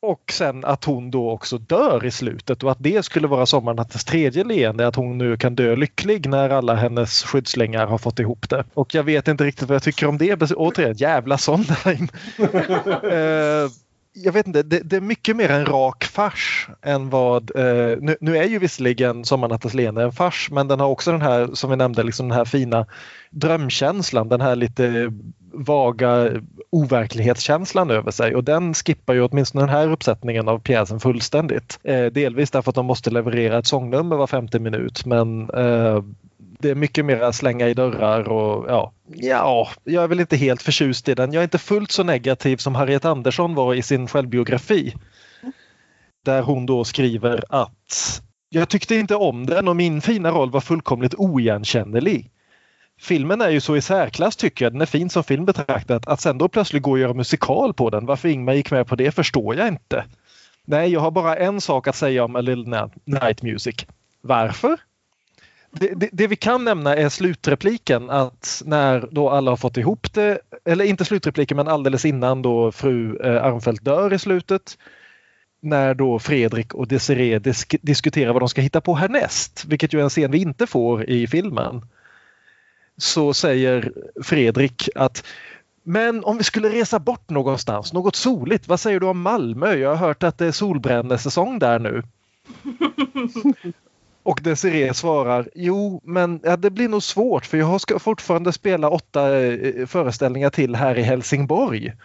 Och sen att hon då också dör i slutet och att det skulle vara sommarnattens tredje leende, att hon nu kan dö lycklig när alla hennes skyddslingar har fått ihop det. Och jag vet inte riktigt vad jag tycker om det. Återigen, jävla Sondheim. Eh, jag vet inte, det, det är mycket mer en rak fars än vad... Eh, nu, nu är ju visserligen Sommarnattens leende en fars men den har också den här, som vi nämnde, liksom den här fina drömkänslan, den här lite vaga overklighetskänslan över sig och den skippar ju åtminstone den här uppsättningen av pjäsen fullständigt. Eh, delvis därför att de måste leverera ett sångnummer var femte minut men eh, det är mycket mer slänga i dörrar och ja, ja, jag är väl inte helt förtjust i den. Jag är inte fullt så negativ som Harriet Andersson var i sin självbiografi. Där hon då skriver att jag tyckte inte om den och min fina roll var fullkomligt oigenkännlig. Filmen är ju så i särklass tycker jag, den är fin som film betraktat. Att sen då plötsligt gå och göra musikal på den, varför Ingmar gick med på det förstår jag inte. Nej, jag har bara en sak att säga om A Little Night Music. Varför? Det, det, det vi kan nämna är slutrepliken att när då alla har fått ihop det, eller inte slutrepliken men alldeles innan då fru eh, Armfelt dör i slutet. När då Fredrik och Desiree disk diskuterar vad de ska hitta på härnäst, vilket ju är en scen vi inte får i filmen. Så säger Fredrik att men om vi skulle resa bort någonstans, något soligt, vad säger du om Malmö? Jag har hört att det är solbrännesäsong där nu. Och Desiree svarar Jo, men ja, det blir nog svårt för jag ska fortfarande spela åtta eh, föreställningar till här i Helsingborg.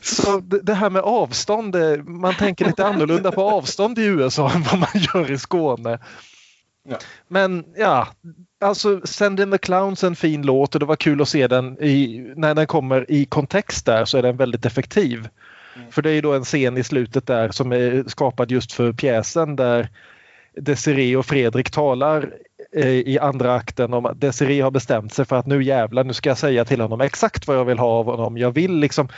Så det, det här med avstånd, det, man tänker lite annorlunda på avstånd i USA än vad man gör i Skåne. Men ja, alltså Send in the Clowns är en fin låt och det var kul att se den i, när den kommer i kontext där så är den väldigt effektiv. Mm. För det är ju då en scen i slutet där som är skapad just för pjäsen där Desiree och Fredrik talar eh, i andra akten om att Desiree har bestämt sig för att nu jävlar, nu ska jag säga till honom exakt vad jag vill ha av honom. Jag vill liksom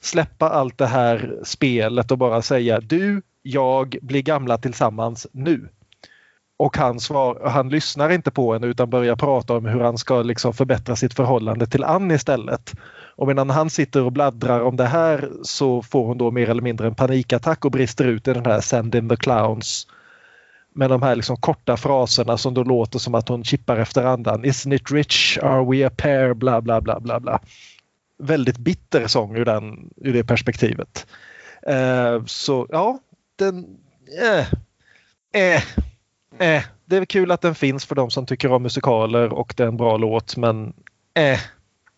släppa allt det här spelet och bara säga du, jag blir gamla tillsammans nu. Och han, svar, han lyssnar inte på henne utan börjar prata om hur han ska liksom förbättra sitt förhållande till Ann istället. Och medan han sitter och bladdrar om det här så får hon då mer eller mindre en panikattack och brister ut i den här Send in the clowns. Med de här liksom korta fraserna som då låter som att hon chippar efter andan. Isn't it rich? Are we a pair? Bla bla bla bla bla. Väldigt bitter sång ur, den, ur det perspektivet. Uh, så ja, den... Eh, eh, eh. Det är kul att den finns för de som tycker om musikaler och det är en bra låt men eh.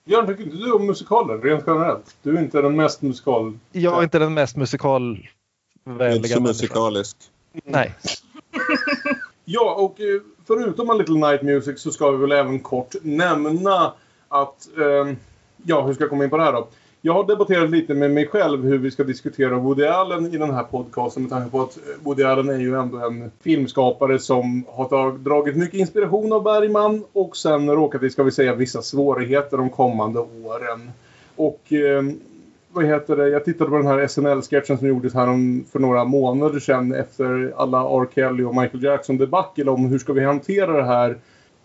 Björn, tycker inte du om musikaler rent generellt? Du är inte den mest musikal... Jag är inte den mest musikalvänliga Inte så musikalisk. Nej. Ja, och eh, förutom A Little Night Music så ska vi väl även kort nämna att... Eh, ja, hur ska jag komma in på det här då? Jag har debatterat lite med mig själv hur vi ska diskutera Woody Allen i den här podcasten med tanke på att eh, Woody Allen är ju ändå en filmskapare som har dragit mycket inspiration av Bergman och sen råkat i, ska vi säga, vissa svårigheter de kommande åren. Och eh, vad heter det? Jag tittade på den här SNL-sketchen som gjordes här om, för några månader sedan efter alla R. Kelly och Michael Jackson debacle om hur ska vi hantera det här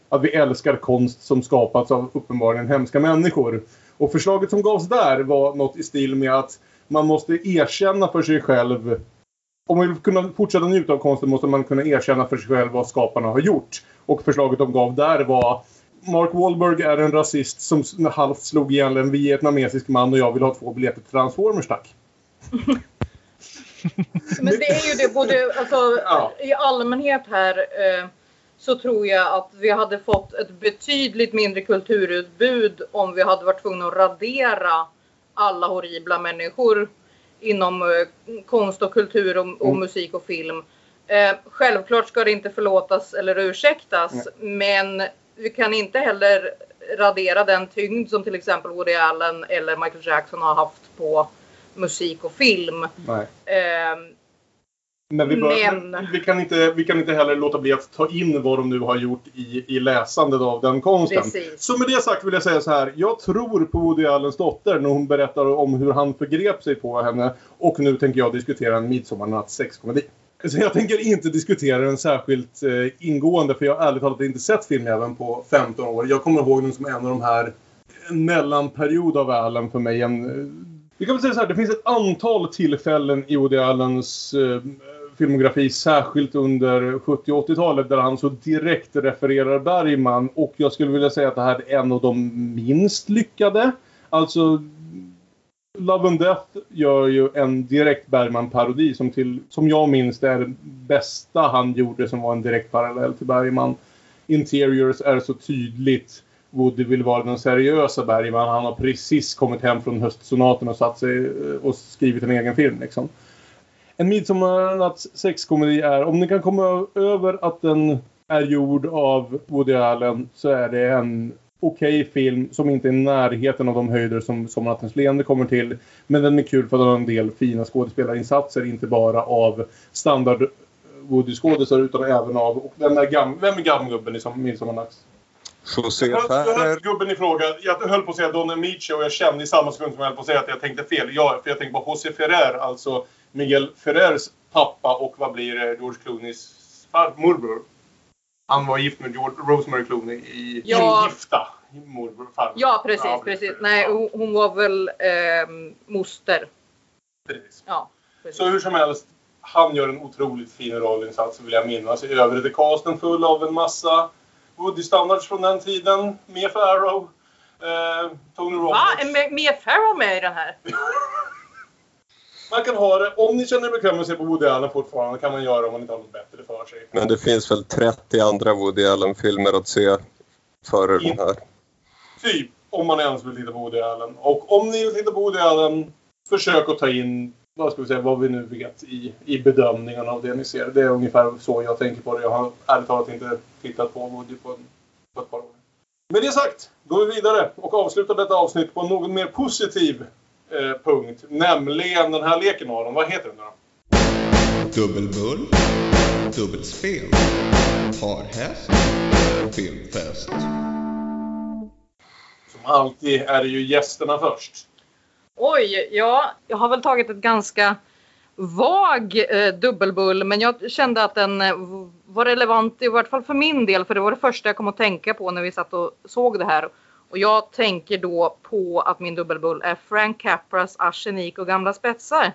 att vi älskar konst som skapats av uppenbarligen hemska människor. Och förslaget som gavs där var något i stil med att man måste erkänna för sig själv om man vill kunna fortsätta njuta av konsten måste man kunna erkänna för sig själv vad skaparna har gjort. Och förslaget de gav där var Mark Wahlberg är en rasist som halvt slog ihjäl en vietnamesisk man och jag vill ha två biljetter till Transformers, tack. Men det är ju det både alltså, i allmänhet här eh, så tror jag att vi hade fått ett betydligt mindre kulturutbud om vi hade varit tvungna att radera alla horribla människor inom eh, konst och kultur och, och Mm. musik och film. Eh, självklart ska det inte förlåtas eller ursäktas men vi kan inte heller radera den tyngd som till exempel Woody Allen eller Michael Jackson har haft på musik och film. Nej. Men, vi, bör, Men- vi, kan inte, vi kan inte heller låta bli att ta in vad de nu har gjort i, i läsandet av den konsten. Precis. Så med det sagt vill jag säga så här. Jag tror på Woody Allens dotter när hon berättar om hur han förgrep sig på henne. Och nu tänker jag diskutera en midsommarnatts sexkomedi. Så jag tänker inte diskutera den särskilt eh, ingående för jag har ärligt talat inte sett filmjäveln på 15 år. Jag kommer ihåg den som en av de här mellanperiod av Allen för mig. En, eh, vi kan väl säga så här, det finns ett antal tillfällen i Woody Allens eh, filmografi, särskilt under 70 och 80-talet, där han så direkt refererar Bergman. Och jag skulle vilja säga att det här är en av de minst lyckade. Alltså, Love and Death gör ju en direkt Bergman-parodi som, till, som jag minns det är det bästa han gjorde som var en direkt parallell till Bergman. Interiors är så tydligt Woody vill vara den seriösa Bergman. Han har precis kommit hem från höstsonaten och satt sig eh, och skrivit en egen film liksom. En midsommarnatts sexkomedi är, om ni kan komma över att den är gjord av Woody Allen så är det en okej film som inte är i närheten av de höjder som Sommarnattens leende kommer till. Men den är kul för att den har en del fina skådespelarinsatser, inte bara av standard Woody-skådisar utan även av... Och vem är, gam, vem är gamgubben i som- Midsommarnatts? José Ferrer. gubben i fråga. Jag höll på att säga Don Amici och jag kände i samma sekund som jag höll på att säga att jag tänkte fel. Ja, för jag tänkte på José Ferrer, alltså Miguel Ferrers pappa och vad blir det, George Clooneys morbror. Han var gift med George, Rosemary Clooney i Ja. Ingifta. Morbror, farbror. Ja, precis. precis. Nej, hon, var väl ehm, moster. Precis. Ja, precis. Så hur som helst, han gör en otroligt fin rollinsats vill jag minnas. I övrigt är casten full av en massa Woody-standards från den tiden. Mia Farrow, eh, Tony Va? Är Mia- Mia Farrow med i den här? Man kan ha det, om ni känner er bekväma med att se på Woody Allen fortfarande kan man göra det om man inte har något bättre för sig. Men det finns väl 30 andra Woody Allen-filmer att se före den här. Typ, om man ens vill titta på Woody Allen. Och om ni vill titta på Woody Allen, försök att ta in vad ska vi säga, vad vi nu vet i, i bedömningarna av det ni ser. Det är ungefär så jag tänker på det. Jag har ärligt talat inte tittat på Woody på, en, på ett par år. Med det sagt går vi vidare och avslutar detta avsnitt på en något mer positiv eh, punkt. Nämligen den här leken Aron. Vad heter den då? Dubbelbull, dubbelspel, parhäst filmfest. Som alltid är det ju gästerna först. Oj, ja, jag har väl tagit ett ganska vag eh, dubbelbull, men jag kände att den eh, var relevant i vart fall för min del, för det var det första jag kom att tänka på när vi satt och såg det här. Och jag tänker då på att min dubbelbull är Frank Capras Arsenik och gamla spetsar.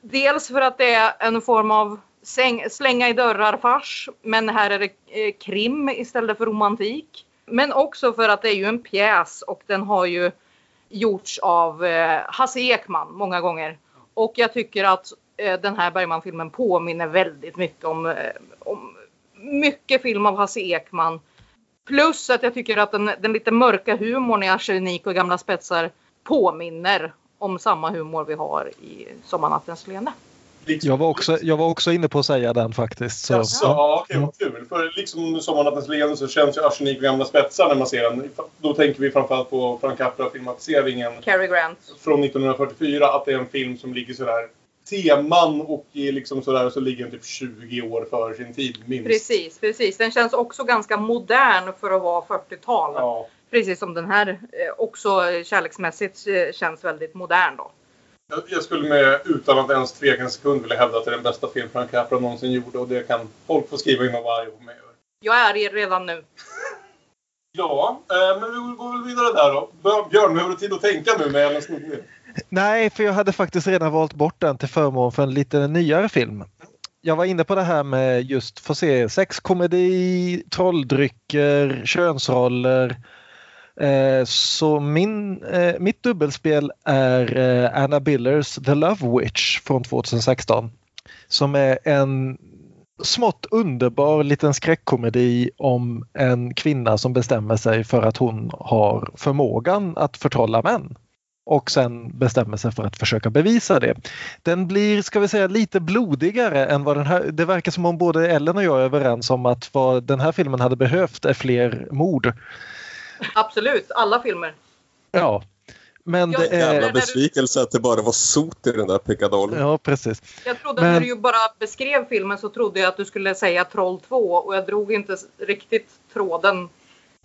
Dels för att det är en form av säng, slänga i dörrar-fars, men här är det eh, krim istället för romantik. Men också för att det är ju en pjäs och den har ju gjorts av eh, Hasse Ekman många gånger. Och jag tycker att eh, den här Bergman-filmen påminner väldigt mycket om, eh, om mycket film av Hasse Ekman. Plus att jag tycker att den, den lite mörka humorn i Arsenik och gamla spetsar påminner om samma humor vi har i Sommarnattens leende. Jag var, också, jag var också inne på att säga den faktiskt. Så, Jaså, ja, okej, vad kul. För liksom Sommarnattens leende så känns ju Arsenik och gamla spetsar när man ser den. Då tänker vi framförallt på Frank Capra-filmatiseringen Cary Grant. från 1944. Att det är en film som ligger sådär teman och liksom sådär så ligger den typ 20 år före sin tid minst. Precis, precis. Den känns också ganska modern för att vara 40-tal. Ja. Precis som den här eh, också kärleksmässigt eh, känns väldigt modern då. Jag- Jag skulle med, utan att ens tveka en sekund, vilja hävda att det är den bästa film Frank Capra någonsin gjorde. Och det kan folk få skriva in vara arga på mig. Jag är redan nu. Ja, eh, men vi går väl vidare där då. Björn, har du tid att tänka nu med Ellen Snoddy? Nej, för jag hade faktiskt redan valt bort den till förmån för en lite nyare film. Jag var inne på det här med just, få se, sexkomedi, trolldrycker, könsroller. Eh, så min, eh, mitt dubbelspel är Anna Billers The Love Witch från 2016. Som är en smått underbar liten skräckkomedi om en kvinna som bestämmer sig för att hon har förmågan att förtrolla män och sen bestämmer sig för att försöka bevisa det. Den blir, ska vi säga, lite blodigare än vad den här... Det verkar som om både Ellen och jag är överens om att vad den här filmen hade behövt är fler mord. Absolut, alla filmer. Ja. Men det Jävla är... besvikelse att det bara var sot i den där pickadollen. Ja, precis. Jag trodde Men- när du bara beskrev filmen så trodde jag att du skulle säga Troll 2 och jag drog inte riktigt tråden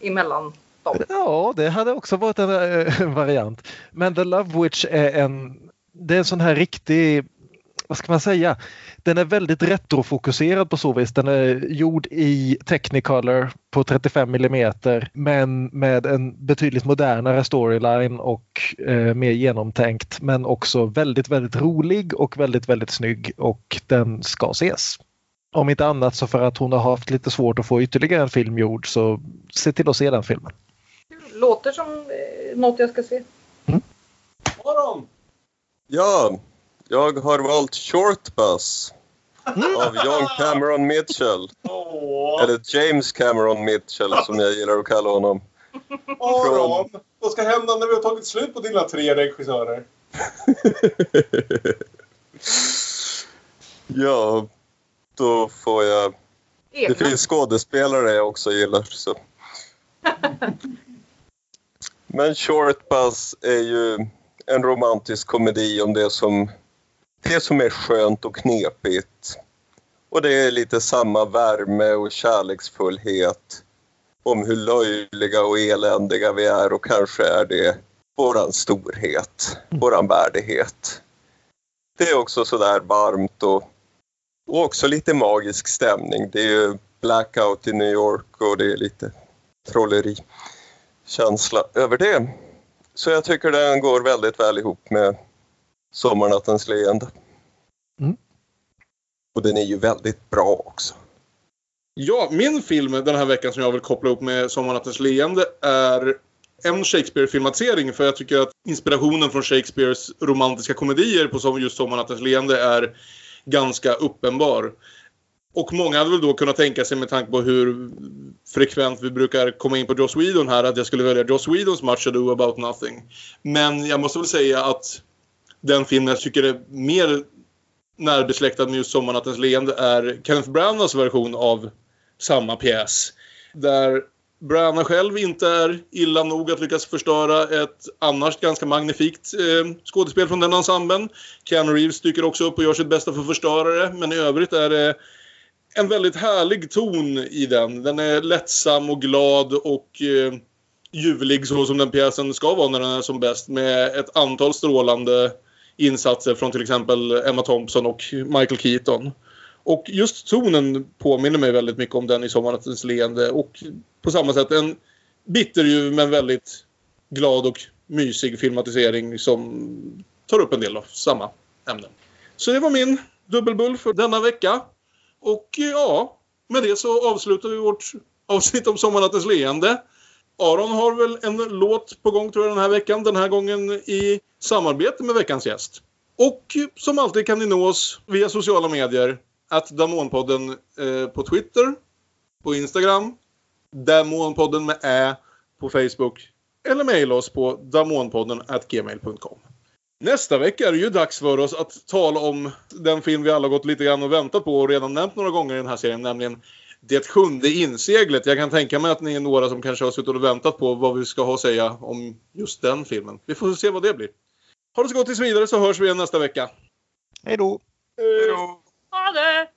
emellan dem. Ja, det hade också varit en, eh, en variant. Men The Love Witch är en, det är en sån här riktig, vad ska man säga, den är väldigt retrofokuserad på så vis. Den är gjord i Technicolor på 35 mm men med en betydligt modernare storyline och eh, mer genomtänkt men också väldigt, väldigt rolig och väldigt, väldigt snygg och den ska ses. Om inte annat så för att hon har haft lite svårt att få ytterligare en film gjord så se till att se den filmen. Låter som eh, något jag ska se. Aron! Ja, jag har valt Short Bus av John Cameron Mitchell. Eller James Cameron Mitchell som jag gillar att kalla honom. Aron! Vad ska hända när vi har tagit slut på dina tre regissörer? Ja, då får jag... Det finns skådespelare jag också gillar. Så. Men Short Bus är ju en romantisk komedi om det som, det som är skönt och knepigt. Och det är lite samma värme och kärleksfullhet om hur löjliga och eländiga vi är och kanske är det våran storhet, våran värdighet. Det är också sådär varmt och, och också lite magisk stämning. Det är ju blackout i New York och det är lite trollerikänsla över det. Så jag tycker den går väldigt väl ihop med Sommarnattens leende. Mm. Och den är ju väldigt bra också. Ja, min film den här veckan som jag vill koppla upp med Sommarnattens leende är en Shakespeare-filmatisering för jag tycker att inspirationen från Shakespeares romantiska komedier på som- just Sommarnattens leende är ganska uppenbar. Och många hade väl då kunnat tänka sig med tanke på hur frekvent vi brukar komma in på Joss Whedon här att jag skulle välja Joss Whedons Much Ado About Nothing. Men jag måste väl säga att den filmen jag tycker är mer närbesläktad med just Sommarnattens leende är Kenneth Branaghs version av samma pjäs. Där Branagh själv inte är illa nog att lyckas förstöra ett annars ganska magnifikt eh, skådespel från den ensemblen. Keanu Reeves dyker också upp och gör sitt bästa för att förstöra det. Men i övrigt är det en väldigt härlig ton i den. Den är lättsam och glad och eh, ljuvlig så som den pjäsen ska vara när den är som bäst. Med ett antal strålande insatser från till exempel Emma Thompson och Michael Keaton. Och just tonen påminner mig väldigt mycket om den i Sommarnattens leende. Och på samma sätt en bitterljuv men väldigt glad och mysig filmatisering som tar upp en del av samma ämnen. Så det var min dubbelbull för denna vecka. Och ja, med det så avslutar vi vårt avsnitt om Sommarnattens leende. Aron har väl en låt på gång tror jag den här veckan. Den här gången i samarbete med veckans gäst. Och som alltid kan ni nå oss via sociala medier. Att Damonpodden eh, på Twitter, på Instagram, Damonpodden med Ä på Facebook eller mejla oss på damonpodden gmail.com. Nästa vecka är det ju dags för oss att tala om den film vi alla gått lite grann och väntat på och redan nämnt några gånger i den här serien, nämligen Det sjunde inseglet. Jag kan tänka mig att ni är några som kanske har suttit och väntat på vad vi ska ha att säga om just den filmen. Vi får se vad det blir. Ha det så gott tills vidare så hörs vi igen nästa vecka. Hej då! Hej då! Ha det!